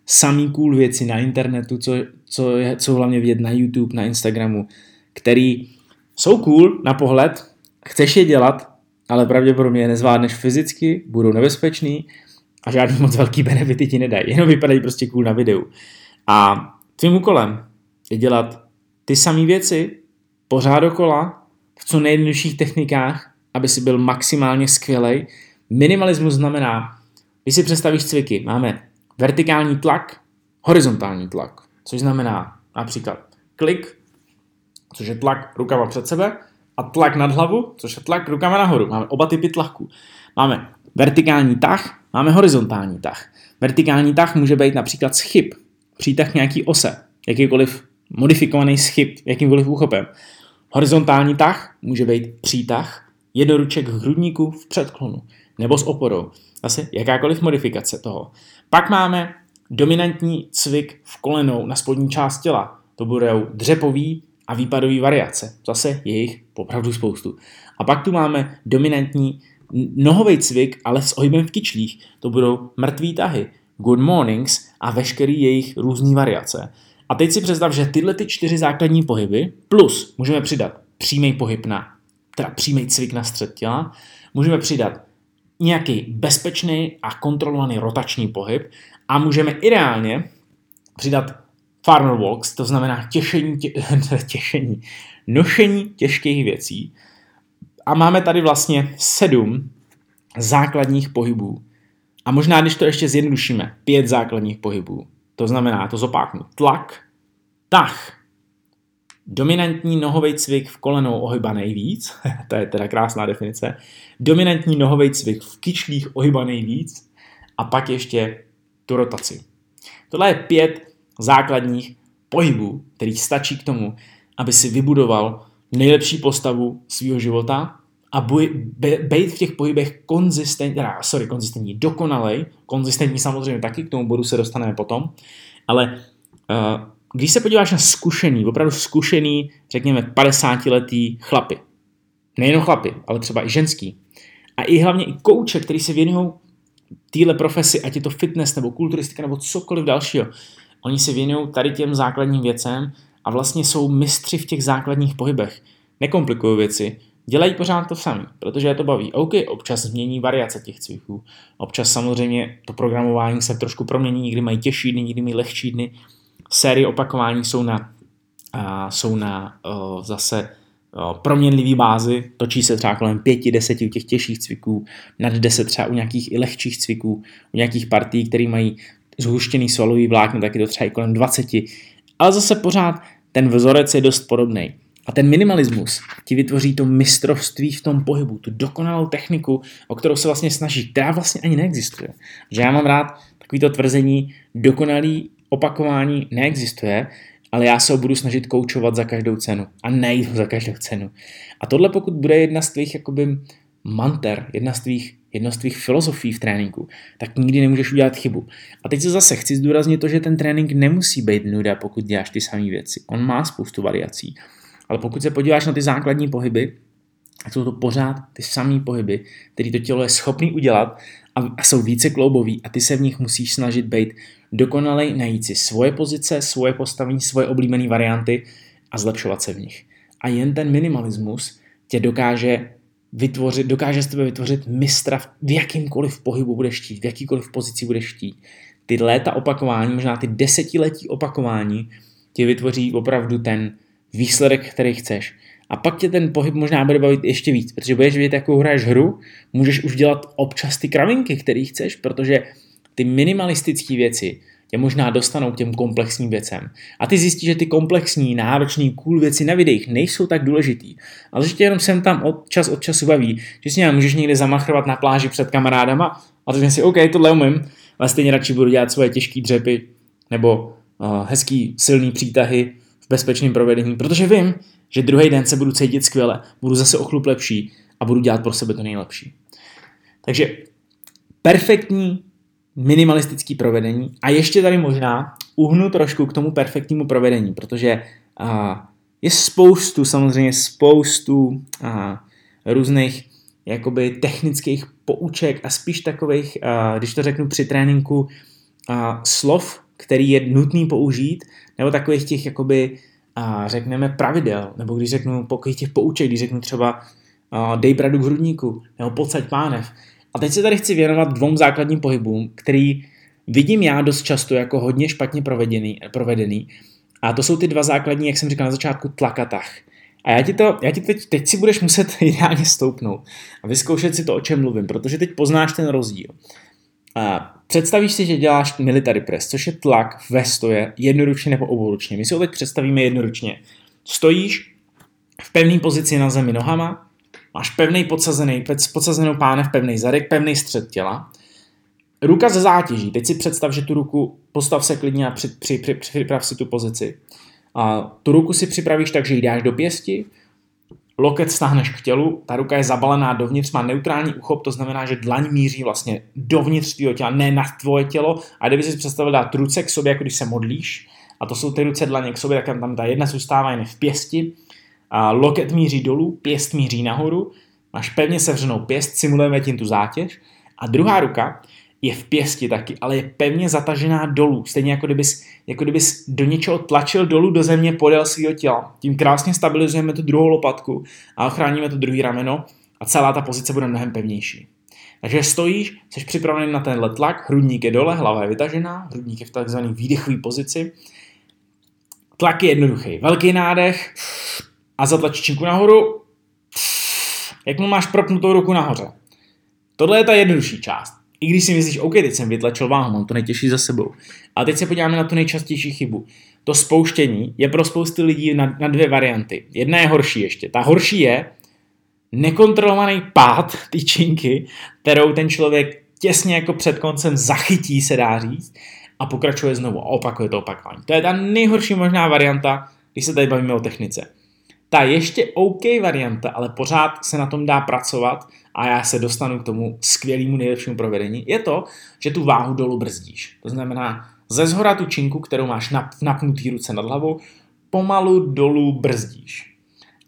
samý cool věci na internetu, co, co, je, co hlavně vidět na YouTube, na Instagramu, který jsou cool na pohled, chceš je dělat, ale pravděpodobně je nezvládneš fyzicky, budou nebezpečný a žádný moc velký benefity ti nedají, jenom vypadají prostě cool na videu. A tvým úkolem je dělat ty samé věci pořád dokola, v co nejjednodušších technikách, aby si byl maximálně skvělej. Minimalismus znamená, když si představíš cviky, máme vertikální tlak, horizontální tlak, což znamená například klik, což je tlak rukama před sebe, a tlak nad hlavu, což je tlak rukama nahoru. Máme oba typy tlaku. Máme vertikální tah, máme horizontální tah. Vertikální tah může být například schyb, přítah nějaký ose, jakýkoliv modifikovaný schyb, jakýmkoliv úchopem. Horizontální tah může být přítah, jednoruček k hrudníku v předklonu nebo s oporou. Zase jakákoliv modifikace toho. Pak máme dominantní cvik v kolenou na spodní část těla. To budou dřepový a výpadové variace. Zase je jich opravdu spoustu. A pak tu máme dominantní nohový cvik, ale s ohybem v kyčlích, to budou mrtvý tahy, good mornings a veškerý jejich různé variace. A teď si představ, že tyhle ty čtyři základní pohyby, plus můžeme přidat přímý pohyb na, teda přímý cvik na střed těla, můžeme přidat nějaký bezpečný a kontrolovaný rotační pohyb a můžeme ideálně přidat farmer walks, to znamená těšení, tě, těšení, nošení těžkých věcí. A máme tady vlastně sedm základních pohybů. A možná, když to ještě zjednodušíme, pět základních pohybů. To znamená, to zopáknu, tlak, tah, dominantní nohový cvik v kolenou ohyba nejvíc, to je teda krásná definice, dominantní nohový cvik v kyčlích ohyba nejvíc. A pak ještě tu rotaci. Tohle je pět základních pohybů, který stačí k tomu, aby si vybudoval nejlepší postavu svého života a být v těch pohybech konzistentní, sorry, konzistentní, dokonalej, konzistentní samozřejmě taky, k tomu bodu se dostaneme potom, ale uh, když se podíváš na zkušený, opravdu zkušený, řekněme 50-letý chlapy, nejenom chlapy, ale třeba i ženský, a i hlavně i kouče, který se věnují téhle profesi, ať je to fitness nebo kulturistika nebo cokoliv dalšího, oni se věnují tady těm základním věcem a vlastně jsou mistři v těch základních pohybech. Nekomplikují věci, dělají pořád to sami, protože je to baví. OK, občas změní variace těch cviků, občas samozřejmě to programování se trošku promění, někdy mají těžší dny, někdy mají lehčí dny. Série opakování jsou na, a, jsou na o, zase o, proměnlivý bázi, točí se třeba kolem pěti, deseti u těch těžších cviků, nad deset třeba u nějakých i lehčích cviků, u nějakých partí, které mají zhuštěný svalový vlákno, tak je to třeba i kolem 20. Ale zase pořád ten vzorec je dost podobný. A ten minimalismus ti vytvoří to mistrovství v tom pohybu, tu dokonalou techniku, o kterou se vlastně snaží, která vlastně ani neexistuje. Že já mám rád takovýto tvrzení, dokonalý opakování neexistuje, ale já se ho budu snažit koučovat za každou cenu a nejdu za každou cenu. A tohle pokud bude jedna z tvých jakoby manter, jedna z tvých, jedna z tvých filozofií v tréninku, tak nikdy nemůžeš udělat chybu. A teď se zase chci zdůraznit to, že ten trénink nemusí být nuda, pokud děláš ty samé věci. On má spoustu variací. Ale pokud se podíváš na ty základní pohyby, tak jsou to pořád ty samé pohyby, které to tělo je schopný udělat a jsou více kloubový a ty se v nich musíš snažit být dokonalej, najít si svoje pozice, svoje postavení, svoje oblíbené varianty a zlepšovat se v nich. A jen ten minimalismus tě dokáže vytvořit, dokáže z tebe vytvořit mistra v jakýmkoliv pohybu budeš chtít, v jakýkoliv pozici budeš chtít. Ty léta opakování, možná ty desetiletí opakování, tě vytvoří opravdu ten výsledek, který chceš. A pak tě ten pohyb možná bude bavit ještě víc, protože budeš vědět, jakou hraješ hru, můžeš už dělat občas ty kravinky, které chceš, protože ty minimalistické věci tě možná dostanou k těm komplexním věcem. A ty zjistíš, že ty komplexní, náročný, cool věci na videích nejsou tak důležitý, ale že tě jenom sem tam od čas od času baví, že si můžeš někde zamachrovat na pláži před kamarádama a řekneš si, OK, tohle umím, ale stejně radši budu dělat svoje těžké dřepy nebo uh, hezký silný přítahy v bezpečném provedení, protože vím, že druhý den se budu cítit skvěle, budu zase o chlup lepší a budu dělat pro sebe to nejlepší. Takže perfektní minimalistický provedení. A ještě tady možná uhnu trošku k tomu perfektnímu provedení, protože uh, je spoustu, samozřejmě spoustu uh, různých jakoby technických pouček a spíš takových, uh, když to řeknu při tréninku, uh, slov, který je nutný použít, nebo takových těch jakoby, uh, řekneme pravidel, nebo když řeknu pokud těch pouček, když řeknu třeba dej bradu k hrudníku, nebo podsaď pánev, a teď se tady chci věnovat dvou základním pohybům, který vidím já dost často jako hodně špatně provedený, provedený. A to jsou ty dva základní, jak jsem říkal na začátku, tlakatach. A já ti to, já ti teď, teď si budeš muset ideálně stoupnout a vyzkoušet si to, o čem mluvím, protože teď poznáš ten rozdíl. A představíš si, že děláš military press, což je tlak ve stoje jednoručně nebo obouručně. My si ho teď představíme jednoručně. Stojíš v pevné pozici na zemi nohama, Máš pevný podsazený, podsazenou pánev, pevný zadek, pevný střed těla. Ruka ze zátěží. Teď si představ, že tu ruku postav se klidně a při, při, při, připrav si tu pozici. A tu ruku si připravíš tak, že ji dáš do pěsti, loket stáhneš k tělu, ta ruka je zabalená dovnitř, má neutrální uchop, to znamená, že dlaň míří vlastně dovnitř tvého těla, ne na tvoje tělo. A kdyby si představil dát ruce k sobě, jako když se modlíš, a to jsou ty ruce dlaně k sobě, tak tam ta jedna zůstává jen v pěsti, a loket míří dolů, pěst míří nahoru, máš pevně sevřenou pěst, simulujeme tím tu zátěž, a druhá ruka je v pěsti taky, ale je pevně zatažená dolů, stejně jako kdybys, jako kdybys do něčeho tlačil dolů do země podél svého těla. Tím krásně stabilizujeme tu druhou lopatku a ochráníme to druhý rameno a celá ta pozice bude mnohem pevnější. Takže stojíš, jsi připravený na tenhle tlak, hrudník je dole, hlava je vytažená, hrudník je v takzvané výdechové pozici. Tlak je jednoduchý. Velký nádech a zatlačí činku nahoru. Jak mu máš propnutou ruku nahoře. Tohle je ta jednodušší část. I když si myslíš, OK, teď jsem vytlačil váhu, mám to nejtěžší za sebou. A teď se podíváme na tu nejčastější chybu. To spouštění je pro spousty lidí na, na dvě varianty. Jedna je horší ještě. Ta horší je nekontrolovaný pád tyčinky, kterou ten člověk těsně jako před koncem zachytí, se dá říct, a pokračuje znovu a opakuje to opakování. To je ta nejhorší možná varianta, když se tady bavíme o technice. Ta ještě OK varianta, ale pořád se na tom dá pracovat a já se dostanu k tomu skvělému nejlepšímu provedení, je to, že tu váhu dolů brzdíš. To znamená, ze zhora tu činku, kterou máš napnutý ruce nad hlavou, pomalu dolů brzdíš.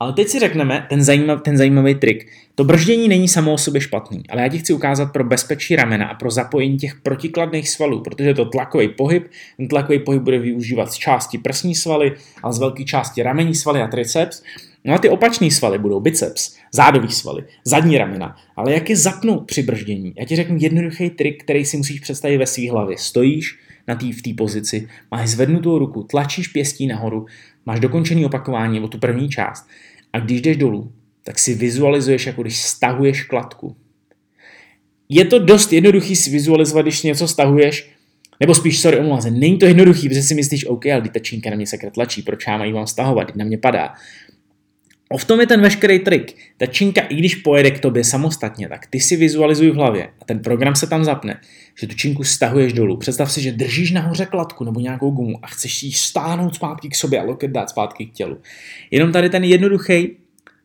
Ale teď si řekneme ten, zajímav, ten zajímavý trik. To brždění není samo o sobě špatný, ale já ti chci ukázat pro bezpečí ramena a pro zapojení těch protikladných svalů, protože to tlakový pohyb, ten tlakový pohyb bude využívat z části prsní svaly a z velké části ramení svaly a triceps. No a ty opační svaly budou biceps, zádový svaly, zadní ramena. Ale jak je zapnout při brždění? Já ti řeknu jednoduchý trik, který si musíš představit ve své hlavě. Stojíš na tý, v té pozici, máš zvednutou ruku, tlačíš pěstí nahoru, máš dokončený opakování o tu první část a když jdeš dolů, tak si vizualizuješ, jako když stahuješ kladku. Je to dost jednoduchý si vizualizovat, když něco stahuješ, nebo spíš, sorry, omlouvám se, není to jednoduchý, protože si myslíš, OK, ale ta čínka na mě se tlačí, proč já mám stahovat, na mě padá. O v tom je ten veškerý trik. Ta činka, i když pojede k tobě samostatně, tak ty si vizualizuj v hlavě a ten program se tam zapne, že tu činku stahuješ dolů. Představ si, že držíš nahoře kladku nebo nějakou gumu a chceš ji stáhnout zpátky k sobě a loket dát zpátky k tělu. Jenom tady ten jednoduchý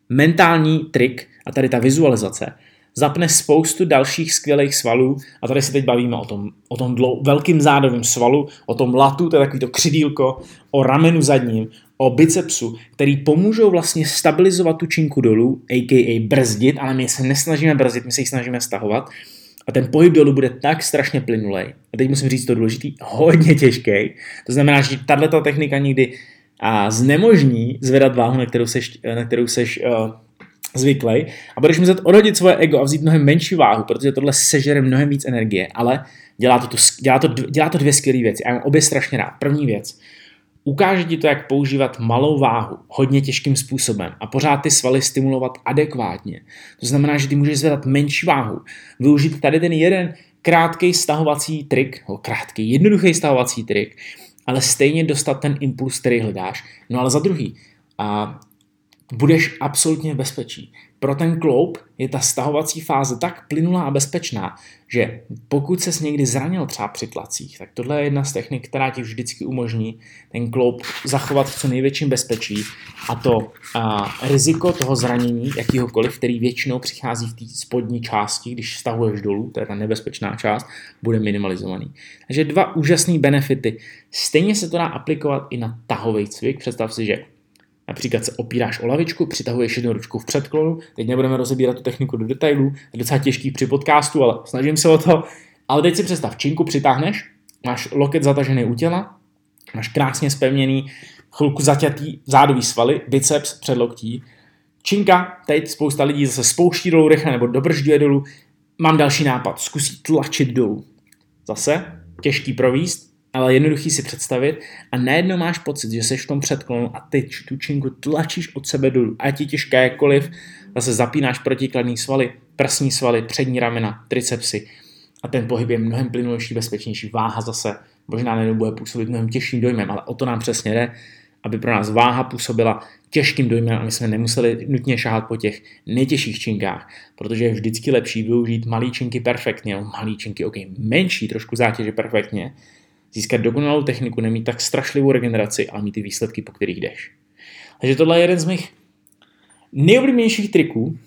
mentální trik a tady ta vizualizace zapne spoustu dalších skvělých svalů a tady se teď bavíme o tom, o tom dlou, velkým zádovém svalu, o tom latu, to je takový to křidílko, o ramenu zadním, o bicepsu, který pomůžou vlastně stabilizovat tu činku dolů, a.k.a. brzdit, ale my se nesnažíme brzdit, my se ji snažíme stahovat. A ten pohyb dolů bude tak strašně plynulej. A teď musím říct to důležitý, hodně těžký. To znamená, že tato technika nikdy a znemožní zvedat váhu, na kterou seš, na kterou seš uh, zvyklý a budeš muset odhodit svoje ego a vzít mnohem menší váhu, protože tohle sežere mnohem víc energie, ale dělá to, dělá to, dělá to dvě skvělé věci. A já mám obě strašně rád. První věc, Ukáže ti to, jak používat malou váhu hodně těžkým způsobem a pořád ty svaly stimulovat adekvátně. To znamená, že ty můžeš zvedat menší váhu, využít tady ten jeden krátký stahovací trik, o krátký, jednoduchý stahovací trik, ale stejně dostat ten impuls, který hledáš. No ale za druhý, a budeš absolutně v bezpečí. Pro ten kloup je ta stahovací fáze tak plynulá a bezpečná, že pokud ses někdy zranil třeba při tlacích, tak tohle je jedna z technik, která ti vždycky umožní ten kloup zachovat v co největším bezpečí a to a, riziko toho zranění, jakýhokoliv, který většinou přichází v té spodní části, když stahuješ dolů, to je ta nebezpečná část, bude minimalizovaný. Takže dva úžasné benefity. Stejně se to dá aplikovat i na tahový cvik. Představ si, že Například se opíráš o lavičku, přitahuješ jednu ručku v předklonu, teď nebudeme rozebírat tu techniku do detailů, je docela těžký při podcastu, ale snažím se o to. Ale teď si představ, činku přitáhneš, máš loket zatažený u těla, máš krásně spevněný, chvilku zaťatý zádový svaly, biceps, předloktí. Činka, teď spousta lidí zase spouští dolů rychle nebo dobržďuje dolů. Mám další nápad, zkusí tlačit dolů. Zase, těžký províst, ale jednoduchý si představit. A najednou máš pocit, že jsi v tom předklonu a teď tu činku tlačíš od sebe dolů, ať je těžké jakkoliv, zase zapínáš protikladní svaly, prsní svaly, přední ramena, tricepsy. A ten pohyb je mnohem plynulejší, bezpečnější, váha zase možná najednou bude působit mnohem těžším dojmem, ale o to nám přesně jde, aby pro nás váha působila těžkým dojmem a my jsme nemuseli nutně šahat po těch nejtěžších činkách, protože je vždycky lepší využít malý činky perfektně, malý činky, ok, menší trošku zátěže perfektně, získat dokonalou techniku, nemít tak strašlivou regeneraci, ale mít ty výsledky, po kterých jdeš. Takže tohle je jeden z mých nejoblíbenějších triků,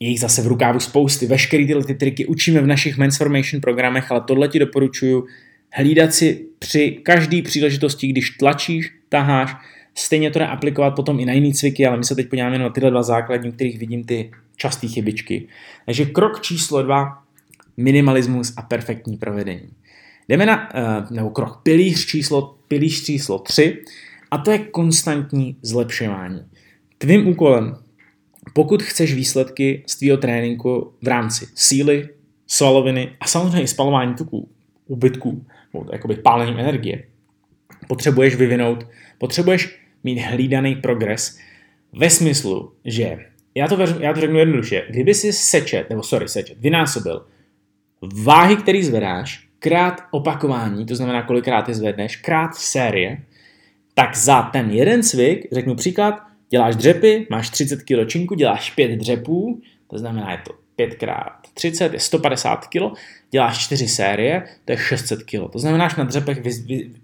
je jich zase v rukávu spousty. Veškeré tyhle ty triky učíme v našich Transformation programech, ale tohle ti doporučuju hlídat si při každé příležitosti, když tlačíš, taháš, stejně to aplikovat potom i na jiné cviky, ale my se teď podíváme na tyhle dva základní, kterých vidím ty časté chybičky. Takže krok číslo dva, minimalismus a perfektní provedení. Jdeme na, eh, nebo krok pilíř číslo, pilíř číslo tři a to je konstantní zlepšování. Tvým úkolem, pokud chceš výsledky z tvého tréninku v rámci síly, svaloviny a samozřejmě i spalování tuků, ubytků, jakoby pálením energie, potřebuješ vyvinout, potřebuješ mít hlídaný progres ve smyslu, že já to, já to řeknu jednoduše, kdyby si sečet, nebo sorry, sečet, vynásobil váhy, který zvedáš, krát opakování, to znamená kolikrát je zvedneš, krát série, tak za ten jeden cvik, řeknu příklad, děláš dřepy, máš 30 kg činku, děláš 5 dřepů, to znamená je to 5 krát 30 je 150 kg, děláš 4 série, to je 600 kg. To znamená, že na dřepech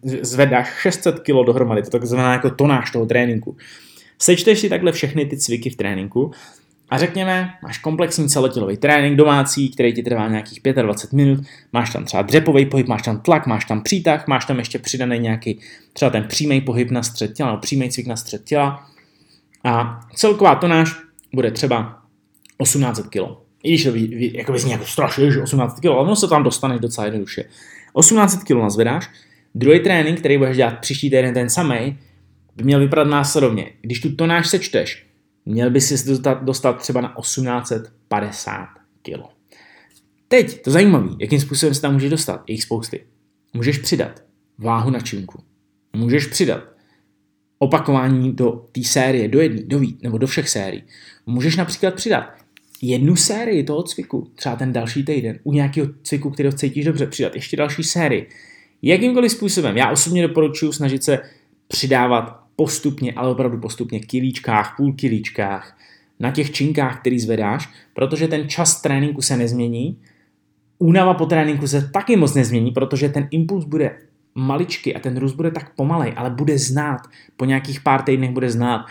zvedáš 600 kg dohromady, to znamená jako tonáž toho tréninku. Sečteš si takhle všechny ty cviky v tréninku a řekněme, máš komplexní celotělový trénink domácí, který ti trvá nějakých 25 minut, máš tam třeba dřepový pohyb, máš tam tlak, máš tam přítah, máš tam ještě přidaný nějaký třeba ten přímý pohyb na střed těla, nebo přímý cvik na střed těla. A celková tonáž bude třeba 1800 kg. I když to jako zní jako strašně, že 18 kg, ale ono se tam dostaneš docela jednoduše. 1800 kg nazvedáš, druhý trénink, který budeš dělat příští týden ten samý, by měl vypadat následovně. Když tu tonáž sečteš, měl by si dostat, dostat třeba na 1850 kg. Teď to zajímavé, jakým způsobem se tam můžeš dostat, je jich spousty. Můžeš přidat váhu na činku. Můžeš přidat opakování do té série, do jedné, do víc, nebo do všech sérií. Můžeš například přidat jednu sérii toho cviku, třeba ten další týden, u nějakého cviku, kterého cítíš dobře, přidat ještě další sérii. Jakýmkoliv způsobem, já osobně doporučuji snažit se přidávat postupně, ale opravdu postupně kilíčkách, půl kilíčkách, na těch činkách, který zvedáš, protože ten čas tréninku se nezmění, únava po tréninku se taky moc nezmění, protože ten impuls bude maličky a ten růst bude tak pomalej, ale bude znát, po nějakých pár týdnech bude znát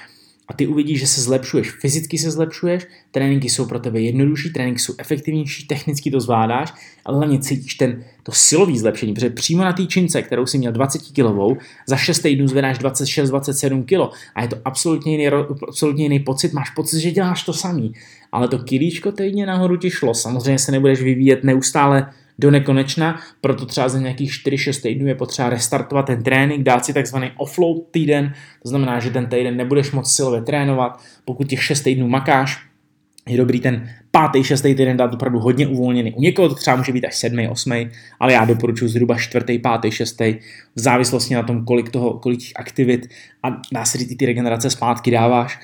a ty uvidíš, že se zlepšuješ, fyzicky se zlepšuješ, tréninky jsou pro tebe jednodušší, tréninky jsou efektivnější, technicky to zvládáš, ale hlavně cítíš ten, to silový zlepšení, protože přímo na té čince, kterou si měl 20 kilovou, za 6 týdnů zvedáš 26-27 kg a je to absolutně jiný, absolutně jiný pocit, máš pocit, že děláš to samý, ale to kilíčko týdně nahoru ti šlo, samozřejmě se nebudeš vyvíjet neustále do nekonečna, proto třeba za nějakých 4-6 týdnů je potřeba restartovat ten trénink, dát si takzvaný offload týden, to znamená, že ten týden nebudeš moc silově trénovat, pokud těch 6 týdnů makáš, je dobrý ten pátý, šestý týden dát opravdu hodně uvolněný. U někoho to třeba může být až sedmý, osmý, ale já doporučuji zhruba čtvrtý, pátý, šestý, v závislosti na tom, kolik toho, kolik těch aktivit a říct, ty regenerace zpátky dáváš.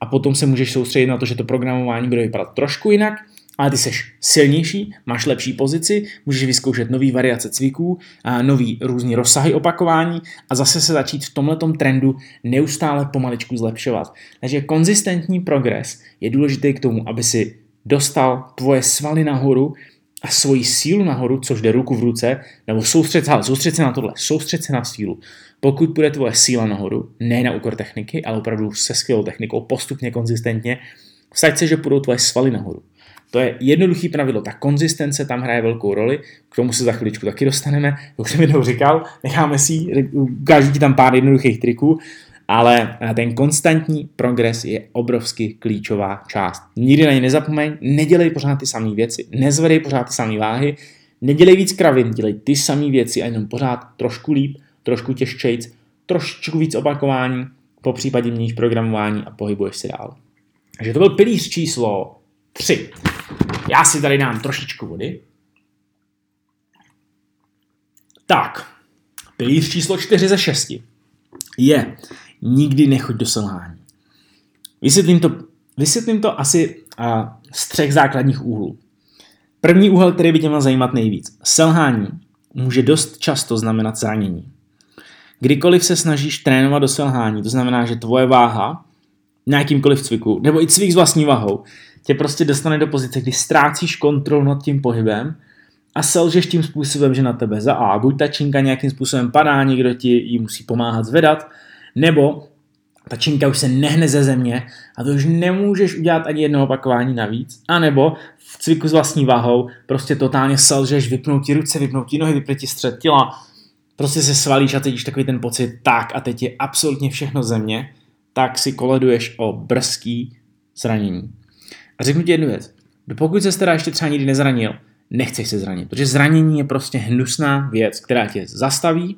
A potom se můžeš soustředit na to, že to programování bude vypadat trošku jinak, ale ty seš silnější, máš lepší pozici, můžeš vyzkoušet nový variace cviků, nový různý rozsahy opakování a zase se začít v tomhletom trendu neustále pomaličku zlepšovat. Takže konzistentní progres je důležitý k tomu, aby si dostal tvoje svaly nahoru a svoji sílu nahoru, což jde ruku v ruce, nebo soustřed, ale soustřed se na tohle, soustřed se na sílu. Pokud bude tvoje síla nahoru, ne na úkor techniky, ale opravdu se skvělou technikou, postupně, konzistentně, vsaď se, že půjdou tvoje svaly nahoru. To je jednoduchý pravidlo, ta konzistence tam hraje velkou roli, k tomu se za chviličku taky dostaneme, už jsem jednou říkal, necháme si, ukážu ti tam pár jednoduchých triků, ale ten konstantní progres je obrovsky klíčová část. Nikdy na ně nezapomeň, nedělej pořád ty samé věci, nezvedej pořád ty samé váhy, nedělej víc kravin, dělej ty samé věci a jenom pořád trošku líp, trošku těžčejc, trošku víc opakování, po případě měníš programování a pohybuješ se dál. Takže to byl pilíř číslo 3. Já si tady dám trošičku vody. Tak, pilíř číslo 4 ze 6 je nikdy nechoď do selhání. Vysvětlím to, vysvětlím to asi a, z třech základních úhlů. První úhel, který by tě měl zajímat nejvíc. Selhání může dost často znamenat zranění. Kdykoliv se snažíš trénovat do selhání, to znamená, že tvoje váha na jakýmkoliv cviku, nebo i cvik s vlastní váhou, tě prostě dostane do pozice, kdy ztrácíš kontrolu nad tím pohybem a selžeš tím způsobem, že na tebe za A buď ta činka nějakým způsobem padá, někdo ti ji musí pomáhat zvedat, nebo ta činka už se nehne ze země a to už nemůžeš udělat ani jedno opakování navíc, anebo v cviku s vlastní váhou prostě totálně selžeš, vypnout ti ruce, vypnout ti nohy, vypnout ti střed těla, prostě se svalíš a cítíš takový ten pocit, tak a teď je absolutně všechno země, tak si koleduješ o brzký zranění. A řeknu ti jednu věc. Pokud se teda ještě třeba nikdy nezranil, nechceš se zranit, protože zranění je prostě hnusná věc, která tě zastaví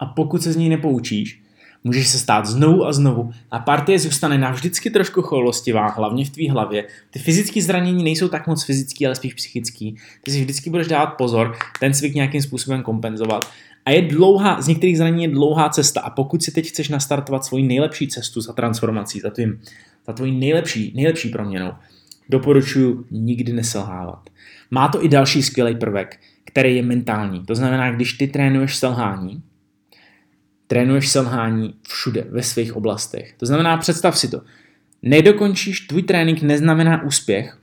a pokud se z ní nepoučíš, můžeš se stát znovu a znovu a partie zůstane navždycky trošku choulostivá, hlavně v tvý hlavě. Ty fyzické zranění nejsou tak moc fyzický, ale spíš psychický. Ty si vždycky budeš dávat pozor, ten cvik nějakým způsobem kompenzovat. A je dlouhá, z některých zranění je dlouhá cesta a pokud si teď chceš nastartovat svoji nejlepší cestu za transformací, za, tvým, za tvojí nejlepší, nejlepší proměnou, doporučuji nikdy neselhávat. Má to i další skvělý prvek, který je mentální. To znamená, když ty trénuješ selhání, trénuješ selhání všude, ve svých oblastech. To znamená, představ si to. Nedokončíš, tvůj trénink neznamená úspěch,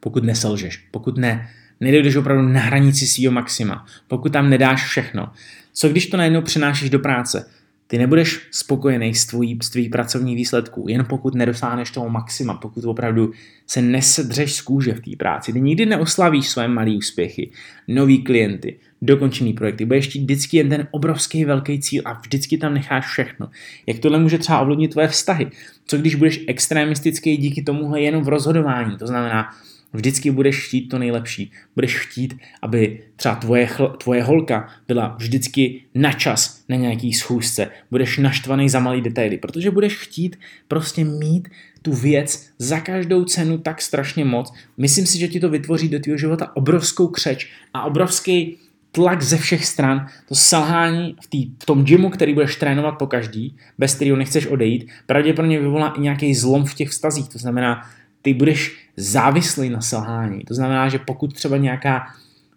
pokud neselžeš, pokud ne, nedojdeš opravdu na hranici svého maxima, pokud tam nedáš všechno. Co když to najednou přenášíš do práce? Ty nebudeš spokojený s tvojí, s tvojí pracovní výsledků, jen pokud nedosáhneš toho maxima, pokud opravdu se nesedřeš z kůže v té práci. Ty nikdy neoslavíš své malé úspěchy, nový klienty, dokončený projekty. Budeš chtít vždycky jen ten obrovský velký cíl a vždycky tam necháš všechno. Jak tohle může třeba ovlivnit tvoje vztahy? Co když budeš extremistický díky tomuhle jenom v rozhodování? To znamená, Vždycky budeš chtít to nejlepší. Budeš chtít, aby třeba tvoje, chl- tvoje holka byla vždycky na čas na nějaký schůzce. Budeš naštvaný za malý detaily, protože budeš chtít prostě mít tu věc za každou cenu tak strašně moc. Myslím si, že ti to vytvoří do tvého života obrovskou křeč a obrovský tlak ze všech stran, to selhání v, tý, v tom gymu, který budeš trénovat po každý, bez kterého nechceš odejít, pravděpodobně vyvolá i nějaký zlom v těch vztazích. To znamená, ty budeš závislý na selhání. To znamená, že pokud třeba nějaká,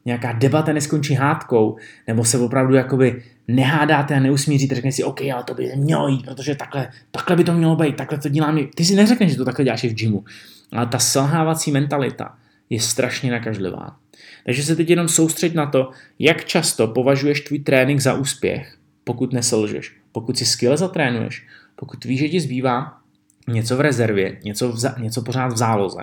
nějaká debata neskončí hádkou, nebo se opravdu jakoby nehádáte a neusmíříte, řekne si, OK, ale to by mělo jít, protože takhle, takhle by to mělo být, takhle to dělám. Ty si neřekneš, že to takhle děláš v gymu. Ale ta selhávací mentalita je strašně nakažlivá. Takže se teď jenom soustřeď na to, jak často považuješ tvůj trénink za úspěch, pokud neselžeš, pokud si skvěle zatrénuješ, pokud víš, že ti zbývá něco v rezervě, něco, v, něco pořád v záloze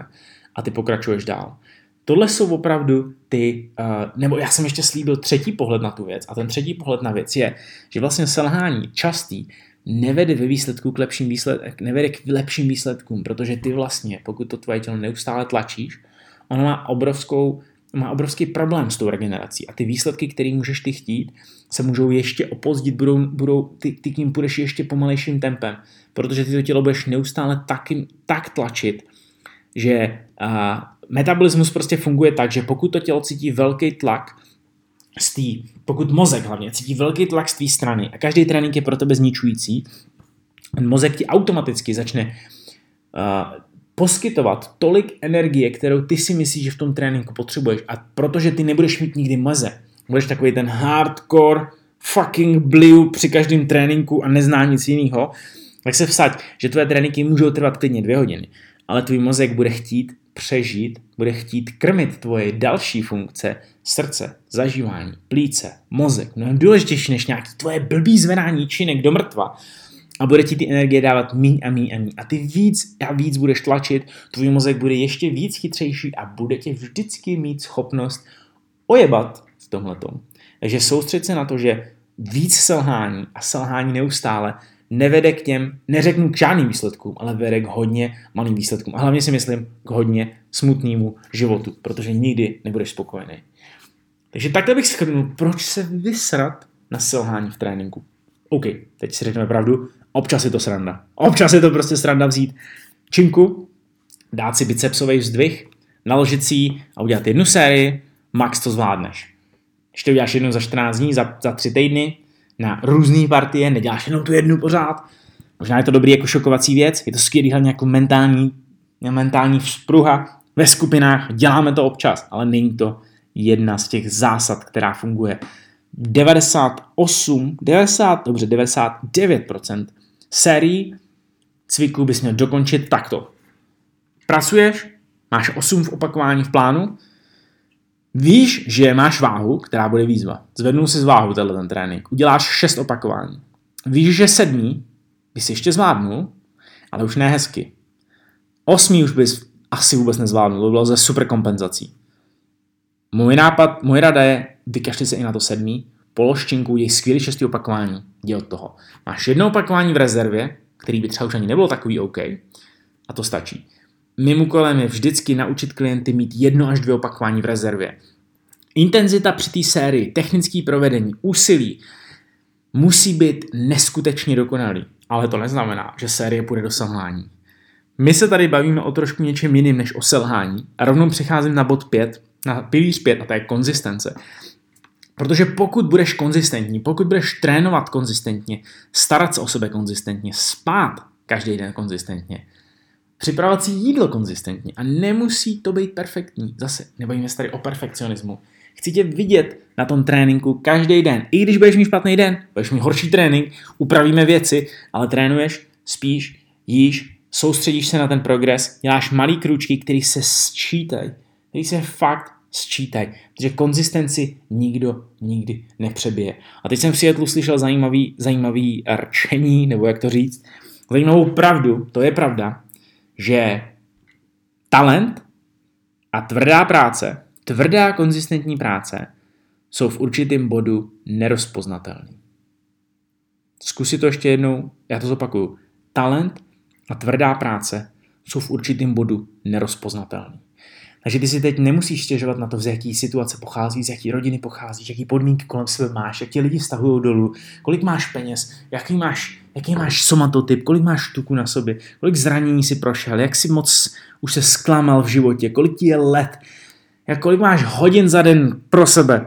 a ty pokračuješ dál. Tohle jsou opravdu ty, uh, nebo já jsem ještě slíbil třetí pohled na tu věc a ten třetí pohled na věc je, že vlastně selhání častý nevede ve výsledku k lepším výsled, nevede k lepším výsledkům, protože ty vlastně, pokud to tvoje tělo neustále tlačíš, ono má obrovskou má obrovský problém s tou regenerací. A ty výsledky, které můžeš ty chtít, se můžou ještě opozdit, budou, budou, ty, ty k ním půjdeš ještě pomalejším tempem, protože ty to tělo budeš neustále tak, tak tlačit, že a, metabolismus prostě funguje tak, že pokud to tělo cítí velký tlak, z tý, pokud mozek hlavně cítí velký tlak z té strany a každý trénink je pro tebe zničující, mozek ti automaticky začne uh, poskytovat tolik energie, kterou ty si myslíš, že v tom tréninku potřebuješ. A protože ty nebudeš mít nikdy meze, budeš takový ten hardcore fucking blue při každém tréninku a nezná nic jiného, tak se vsaď, že tvoje tréninky můžou trvat klidně dvě hodiny, ale tvůj mozek bude chtít přežít, bude chtít krmit tvoje další funkce, srdce, zažívání, plíce, mozek, mnohem důležitější než nějaký tvoje blbý zvedání činek do mrtva, a bude ti ty energie dávat míň a míň a míň. A ty víc a víc budeš tlačit, tvůj mozek bude ještě víc chytřejší a bude tě vždycky mít schopnost ojebat v tomhletom. Takže soustřed se na to, že víc selhání a selhání neustále nevede k těm, neřeknu k žádným výsledkům, ale vede k hodně malým výsledkům. A hlavně si myslím k hodně smutnému životu, protože nikdy nebudeš spokojený. Takže takhle bych schrnul, proč se vysrat na selhání v tréninku. OK, teď si řekneme pravdu, občas je to sranda. Občas je to prostě sranda vzít činku, dát si bicepsový vzdvih, naložit si a udělat jednu sérii, max to zvládneš. Když to uděláš jednou za 14 dní, za, za 3 týdny, na různé partie, neděláš jenom tu jednu pořád. Možná je to dobrý jako šokovací věc, je to skvělý hlavně jako mentální, mentální vzpruha ve skupinách, děláme to občas, ale není to jedna z těch zásad, která funguje 98, 90, dobře, 99% sérií cviků bys měl dokončit takto. Pracuješ, máš 8 v opakování v plánu, víš, že máš váhu, která bude výzva. Zvednul si z váhu tenhle ten trénink, uděláš 6 opakování. Víš, že sedmý bys ještě zvládnul, ale už ne hezky. Osmý už bys asi vůbec nezvládnul, to bylo ze super kompenzací. Můj nápad, moje rada je, vykašli se i na to sedmý, polož činku, jej skvělý šestý opakování, od toho. Máš jedno opakování v rezervě, který by třeba už ani nebylo takový OK, a to stačí. mým úkolem je vždycky naučit klienty mít jedno až dvě opakování v rezervě. Intenzita při té sérii, technický provedení, úsilí musí být neskutečně dokonalý. Ale to neznamená, že série půjde do selhání. My se tady bavíme o trošku něčem jiným než o selhání a rovnou přecházím na bod 5, na pilíř 5 a to je konzistence. Protože pokud budeš konzistentní, pokud budeš trénovat konzistentně, starat se o sebe konzistentně, spát každý den konzistentně, připravovat si jídlo konzistentně a nemusí to být perfektní. Zase, nebavíme se tady o perfekcionismu. Chci tě vidět na tom tréninku každý den. I když budeš mít špatný den, budeš mít horší trénink, upravíme věci, ale trénuješ, spíš, jíš, soustředíš se na ten progres, děláš malý kručky, který se sčítají, který se fakt sčítají, protože konzistenci nikdo nikdy nepřebije. A teď jsem v Seattle slyšel zajímavý, zajímavý rčení, nebo jak to říct, zajímavou pravdu, to je pravda, že talent a tvrdá práce, tvrdá konzistentní práce jsou v určitém bodu nerozpoznatelný. Zkusi to ještě jednou, já to zopakuju. Talent a tvrdá práce jsou v určitém bodu nerozpoznatelný. Takže ty si teď nemusíš stěžovat na to, z jaký situace pochází, z jaký rodiny pochází, jaký podmínky kolem sebe máš, jak ti lidi stahují dolů, kolik máš peněz, jaký máš, jaký máš somatotyp, kolik máš tuku na sobě, kolik zranění si prošel, jak si moc už se zklamal v životě, kolik ti je let, jak kolik máš hodin za den pro sebe.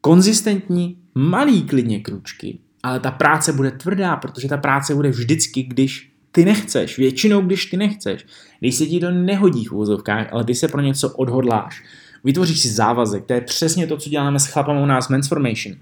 Konzistentní, malý klidně kručky, ale ta práce bude tvrdá, protože ta práce bude vždycky, když ty nechceš, většinou když ty nechceš, když se ti to nehodí v úvozovkách, ale ty se pro něco odhodláš, vytvoříš si závazek, to je přesně to, co děláme s chlapama u nás Transformation.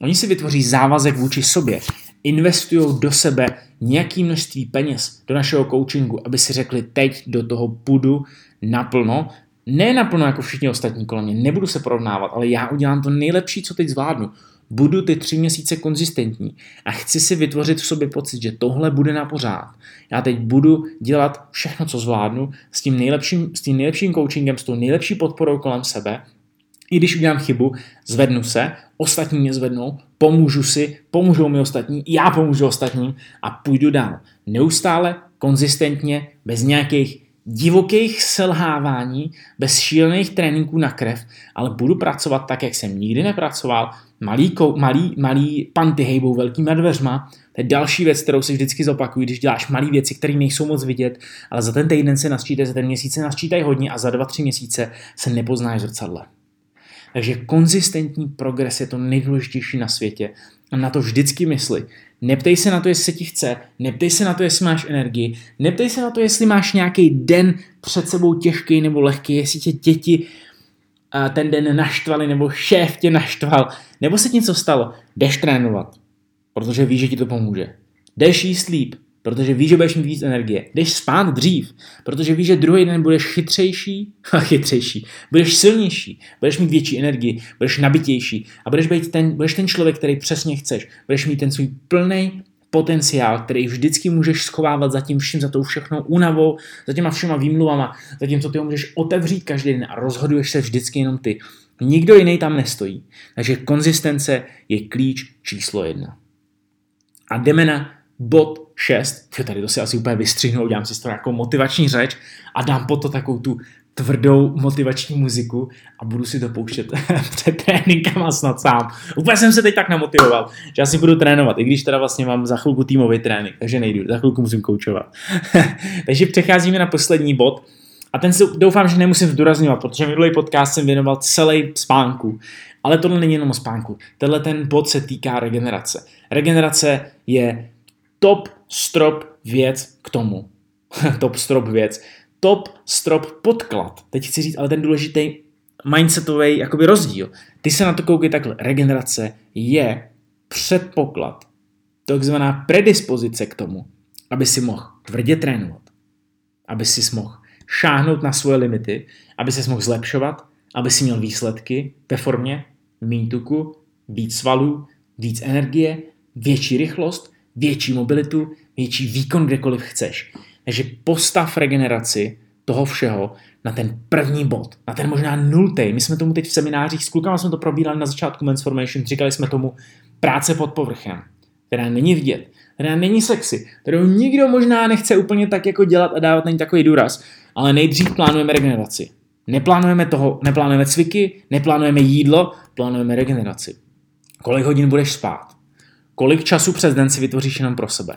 Oni si vytvoří závazek vůči sobě, investují do sebe nějaký množství peněz do našeho coachingu, aby si řekli, teď do toho půjdu naplno, ne naplno jako všichni ostatní kolem mě, nebudu se porovnávat, ale já udělám to nejlepší, co teď zvládnu budu ty tři měsíce konzistentní a chci si vytvořit v sobě pocit, že tohle bude na pořád. Já teď budu dělat všechno, co zvládnu s tím nejlepším, s tím nejlepším coachingem, s tou nejlepší podporou kolem sebe. I když udělám chybu, zvednu se, ostatní mě zvednou, pomůžu si, pomůžou mi ostatní, já pomůžu ostatním a půjdu dál. Neustále, konzistentně, bez nějakých divokých selhávání, bez šílených tréninků na krev, ale budu pracovat tak, jak jsem nikdy nepracoval, malý, malý, malý panty hejbou velkýma dveřma, to je další věc, kterou si vždycky zopakuju, když děláš malé věci, které nejsou moc vidět, ale za ten týden se nasčítají, za ten měsíc se nasčítají hodně a za dva, tři měsíce se nepoznáš zrcadle. Takže konzistentní progres je to nejdůležitější na světě a na to vždycky mysli. Neptej se na to, jestli se ti chce, neptej se na to, jestli máš energii, neptej se na to, jestli máš nějaký den před sebou těžký nebo lehký, jestli tě děti ten den naštvali nebo šéf tě naštval, nebo se ti něco stalo. Jdeš trénovat, protože víš, že ti to pomůže. Jdeš jíst líp, protože víš, že budeš mít víc energie. Jdeš spát dřív, protože víš, že druhý den budeš chytřejší a chytřejší. Budeš silnější, budeš mít větší energii, budeš nabitější a budeš, být ten, budeš ten člověk, který přesně chceš. Budeš mít ten svůj plný potenciál, který vždycky můžeš schovávat za tím vším, za tou všechnou únavou, za těma všema výmluvama, za tím, co ty ho můžeš otevřít každý den a rozhoduješ se vždycky jenom ty. Nikdo jiný tam nestojí. Takže konzistence je klíč číslo jedna. A jdeme na bod 6. Tady to si asi úplně vystřihnu, udělám si to jako motivační řeč a dám po to takovou tu tvrdou motivační muziku a budu si to pouštět před tréninkama snad sám. Úplně jsem se teď tak namotivoval, že asi budu trénovat, i když teda vlastně mám za chvilku týmový trénink, takže nejdu, za chvilku musím koučovat. takže přecházíme na poslední bod a ten si doufám, že nemusím zdůrazňovat, protože minulý podcast jsem věnoval celý spánku. Ale tohle není jenom o spánku. Tenhle ten bod se týká regenerace. Regenerace je top strop věc k tomu. top strop věc top strop podklad. Teď chci říct, ale ten důležitý mindsetový jakoby rozdíl. Ty se na to koukej takhle. Regenerace je předpoklad, takzvaná predispozice k tomu, aby si mohl tvrdě trénovat, aby si mohl šáhnout na svoje limity, aby se mohl zlepšovat, aby si měl výsledky ve formě méně tuku, víc svalů, víc energie, větší rychlost, větší mobilitu, větší výkon kdekoliv chceš. Takže postav regeneraci toho všeho na ten první bod, na ten možná nultý. My jsme tomu teď v seminářích s klukama jsme to probírali na začátku Transformation, říkali jsme tomu práce pod povrchem, která není vidět. která není sexy, kterou nikdo možná nechce úplně tak jako dělat a dávat na ní takový důraz, ale nejdřív plánujeme regeneraci. Neplánujeme toho, neplánujeme cviky, neplánujeme jídlo, plánujeme regeneraci. Kolik hodin budeš spát? Kolik času přes den si vytvoříš jenom pro sebe?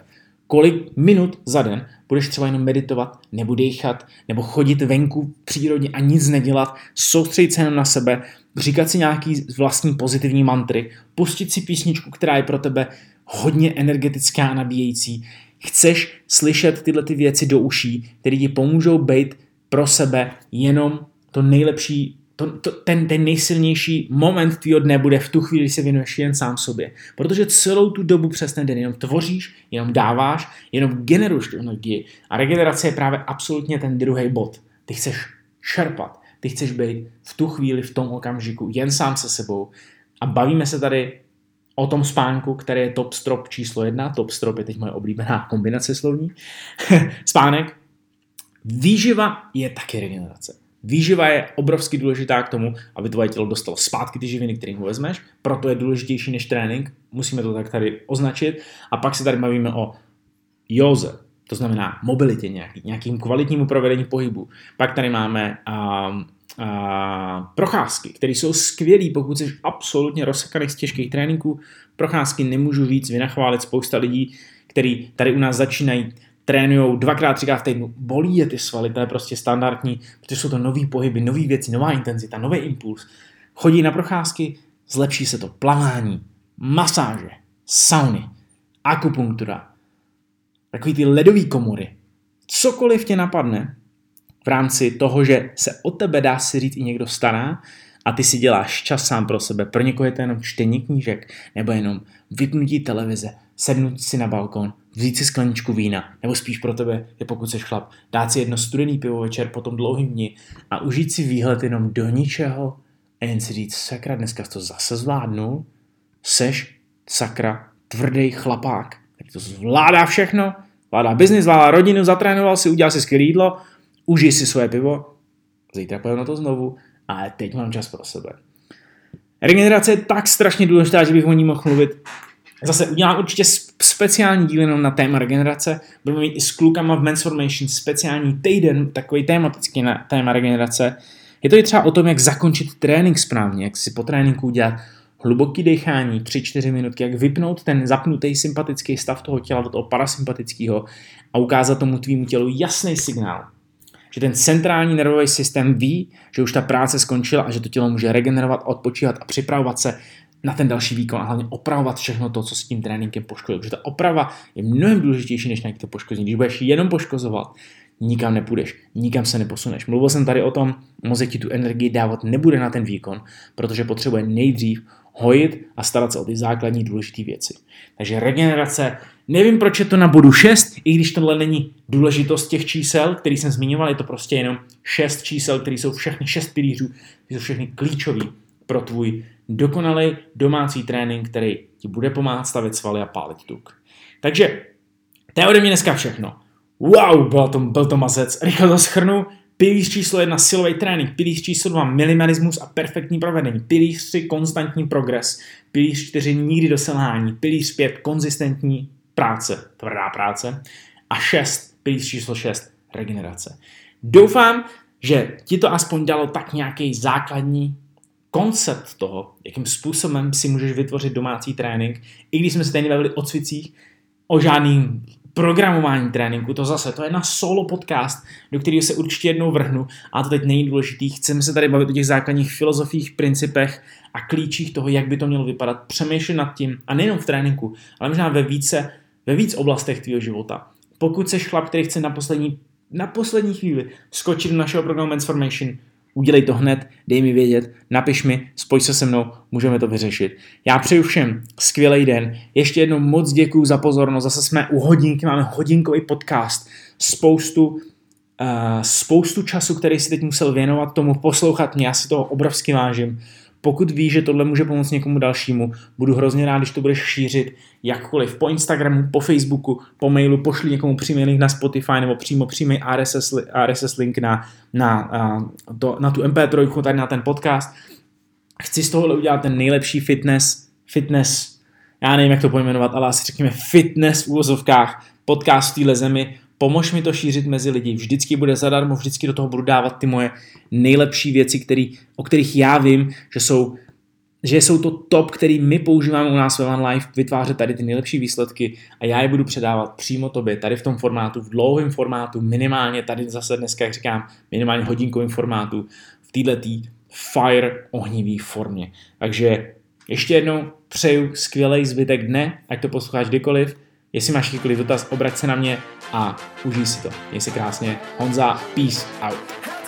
Kolik minut za den budeš třeba jenom meditovat, nebo dýchat, nebo chodit venku v přírodě a nic nedělat, soustředit se jenom na sebe, říkat si nějaký vlastní pozitivní mantry, pustit si písničku, která je pro tebe hodně energetická a nabíjející. Chceš slyšet tyhle ty věci do uší, které ti pomůžou být pro sebe jenom to nejlepší, to, to, ten, ten nejsilnější moment tvýho dne bude v tu chvíli, kdy se věnuješ jen sám sobě. Protože celou tu dobu přes ten den jenom tvoříš, jenom dáváš, jenom generuješ tu energii. A regenerace je právě absolutně ten druhý bod. Ty chceš čerpat, ty chceš být v tu chvíli, v tom okamžiku jen sám se sebou. A bavíme se tady o tom spánku, který je top strop číslo jedna. Top strop je teď moje oblíbená kombinace slovní. Spánek. Výživa je taky regenerace. Výživa je obrovsky důležitá k tomu, aby tvoje tělo dostalo zpátky ty živiny, které mu vezmeš, proto je důležitější než trénink, musíme to tak tady označit. A pak se tady bavíme o józe, to znamená mobilitě nějaký, nějakým kvalitnímu provedení pohybu. Pak tady máme um, uh, procházky, které jsou skvělé, pokud jsi absolutně rozsekaný z těžkých tréninků. Procházky nemůžu víc vynachválit spousta lidí, kteří tady u nás začínají trénují dvakrát, třikrát v týdnu, bolí je ty svaly, to je prostě standardní, protože jsou to nový pohyby, nové věci, nová intenzita, nový impuls. Chodí na procházky, zlepší se to plavání, masáže, sauny, akupunktura, takový ty ledové komory. Cokoliv tě napadne v rámci toho, že se o tebe dá si říct i někdo stará a ty si děláš čas sám pro sebe. Pro někoho je to jenom čtení knížek nebo jenom vypnutí televize, sednout si na balkon, vzít si skleničku vína, nebo spíš pro tebe je pokud jsi chlap, dát si jedno studený pivo večer po tom dlouhým dni a užít si výhled jenom do ničeho a jen si říct, sakra, dneska to zase zvládnu, seš, sakra, tvrdý chlapák, který to zvládá všechno, zvládá biznis, zvládá rodinu, zatrénoval si, udělal si skvělé jídlo, užij si svoje pivo, zítra pojďme na to znovu, ale teď mám čas pro sebe. Regenerace je tak strašně důležitá, že bych o ní mohl mluvit Zase udělám určitě speciální díl jenom na téma regenerace. Budeme mít i s klukama v Men's Formation speciální týden, takový tematický na téma regenerace. Je to i třeba o tom, jak zakončit trénink správně, jak si po tréninku udělat hluboký dechání, 3-4 minutky, jak vypnout ten zapnutý sympatický stav toho těla do toho parasympatického a ukázat tomu tvýmu tělu jasný signál, že ten centrální nervový systém ví, že už ta práce skončila a že to tělo může regenerovat, odpočívat a připravovat se na ten další výkon a hlavně opravovat všechno to, co s tím tréninkem poškodil. Protože ta oprava je mnohem důležitější než nějaké to poškození. Když budeš jenom poškozovat, nikam nepůjdeš, nikam se neposuneš. Mluvil jsem tady o tom, mozek ti tu energii dávat nebude na ten výkon, protože potřebuje nejdřív hojit a starat se o ty základní důležité věci. Takže regenerace, nevím proč je to na bodu 6, i když tohle není důležitost těch čísel, který jsem zmiňoval, je to prostě jenom 6 čísel, které jsou všechny 6 pilířů, jsou všechny klíčové pro tvůj dokonalý domácí trénink, který ti bude pomáhat stavit svaly a pálit tuk. Takže to je ode mě dneska všechno. Wow, byl to, byl to mazec. Rychle to schrnu. Pilíř číslo jedna silový trénink, pilíř číslo dva minimalismus a perfektní provedení, pilíř tři konstantní progres, pilíř čtyři nikdy do selhání, pilíř pět konzistentní práce, tvrdá práce a šest, pilíř číslo šest regenerace. Doufám, že ti to aspoň dalo tak nějaký základní koncept toho, jakým způsobem si můžeš vytvořit domácí trénink, i když jsme se tady bavili o cvicích, o žádným programování tréninku, to zase, to je na solo podcast, do kterého se určitě jednou vrhnu, a to teď není důležitý. Chceme se tady bavit o těch základních filozofích, principech a klíčích toho, jak by to mělo vypadat, přemýšlet nad tím, a nejenom v tréninku, ale možná ve více, ve víc oblastech tvého života. Pokud jsi chlap, který chce na poslední, na poslední chvíli skočit do našeho programu Transformation, udělej to hned, dej mi vědět, napiš mi, spoj se se mnou, můžeme to vyřešit. Já přeju všem skvělý den, ještě jednou moc děkuji za pozornost, zase jsme u hodinky, máme hodinkový podcast, spoustu, uh, spoustu času, který si teď musel věnovat tomu, poslouchat mě, já si toho obrovsky vážím. Pokud víš, že tohle může pomoct někomu dalšímu, budu hrozně rád, když to budeš šířit jakkoliv po Instagramu, po Facebooku, po mailu, pošli někomu přímý link na Spotify nebo přímo přímý RSS, RSS link na, na, to, na tu MP3, tady na ten podcast. Chci z tohohle udělat ten nejlepší fitness, fitness já nevím, jak to pojmenovat, ale asi řekněme fitness v úvozovkách, podcast v téhle zemi, pomož mi to šířit mezi lidi, vždycky bude zadarmo, vždycky do toho budu dávat ty moje nejlepší věci, který, o kterých já vím, že jsou že jsou to top, který my používáme u nás ve One Life, vytvářet tady ty nejlepší výsledky a já je budu předávat přímo tobě, tady v tom formátu, v dlouhém formátu, minimálně tady zase dneska, jak říkám, minimálně hodinkovém formátu, v této fire ohnivý formě. Takže ještě jednou přeju skvělý zbytek dne, ať to posloucháš kdykoliv. Jestli máš jakýkoliv dotaz, obrať se na mě a užij si to. Měj se krásně. Honza, peace out.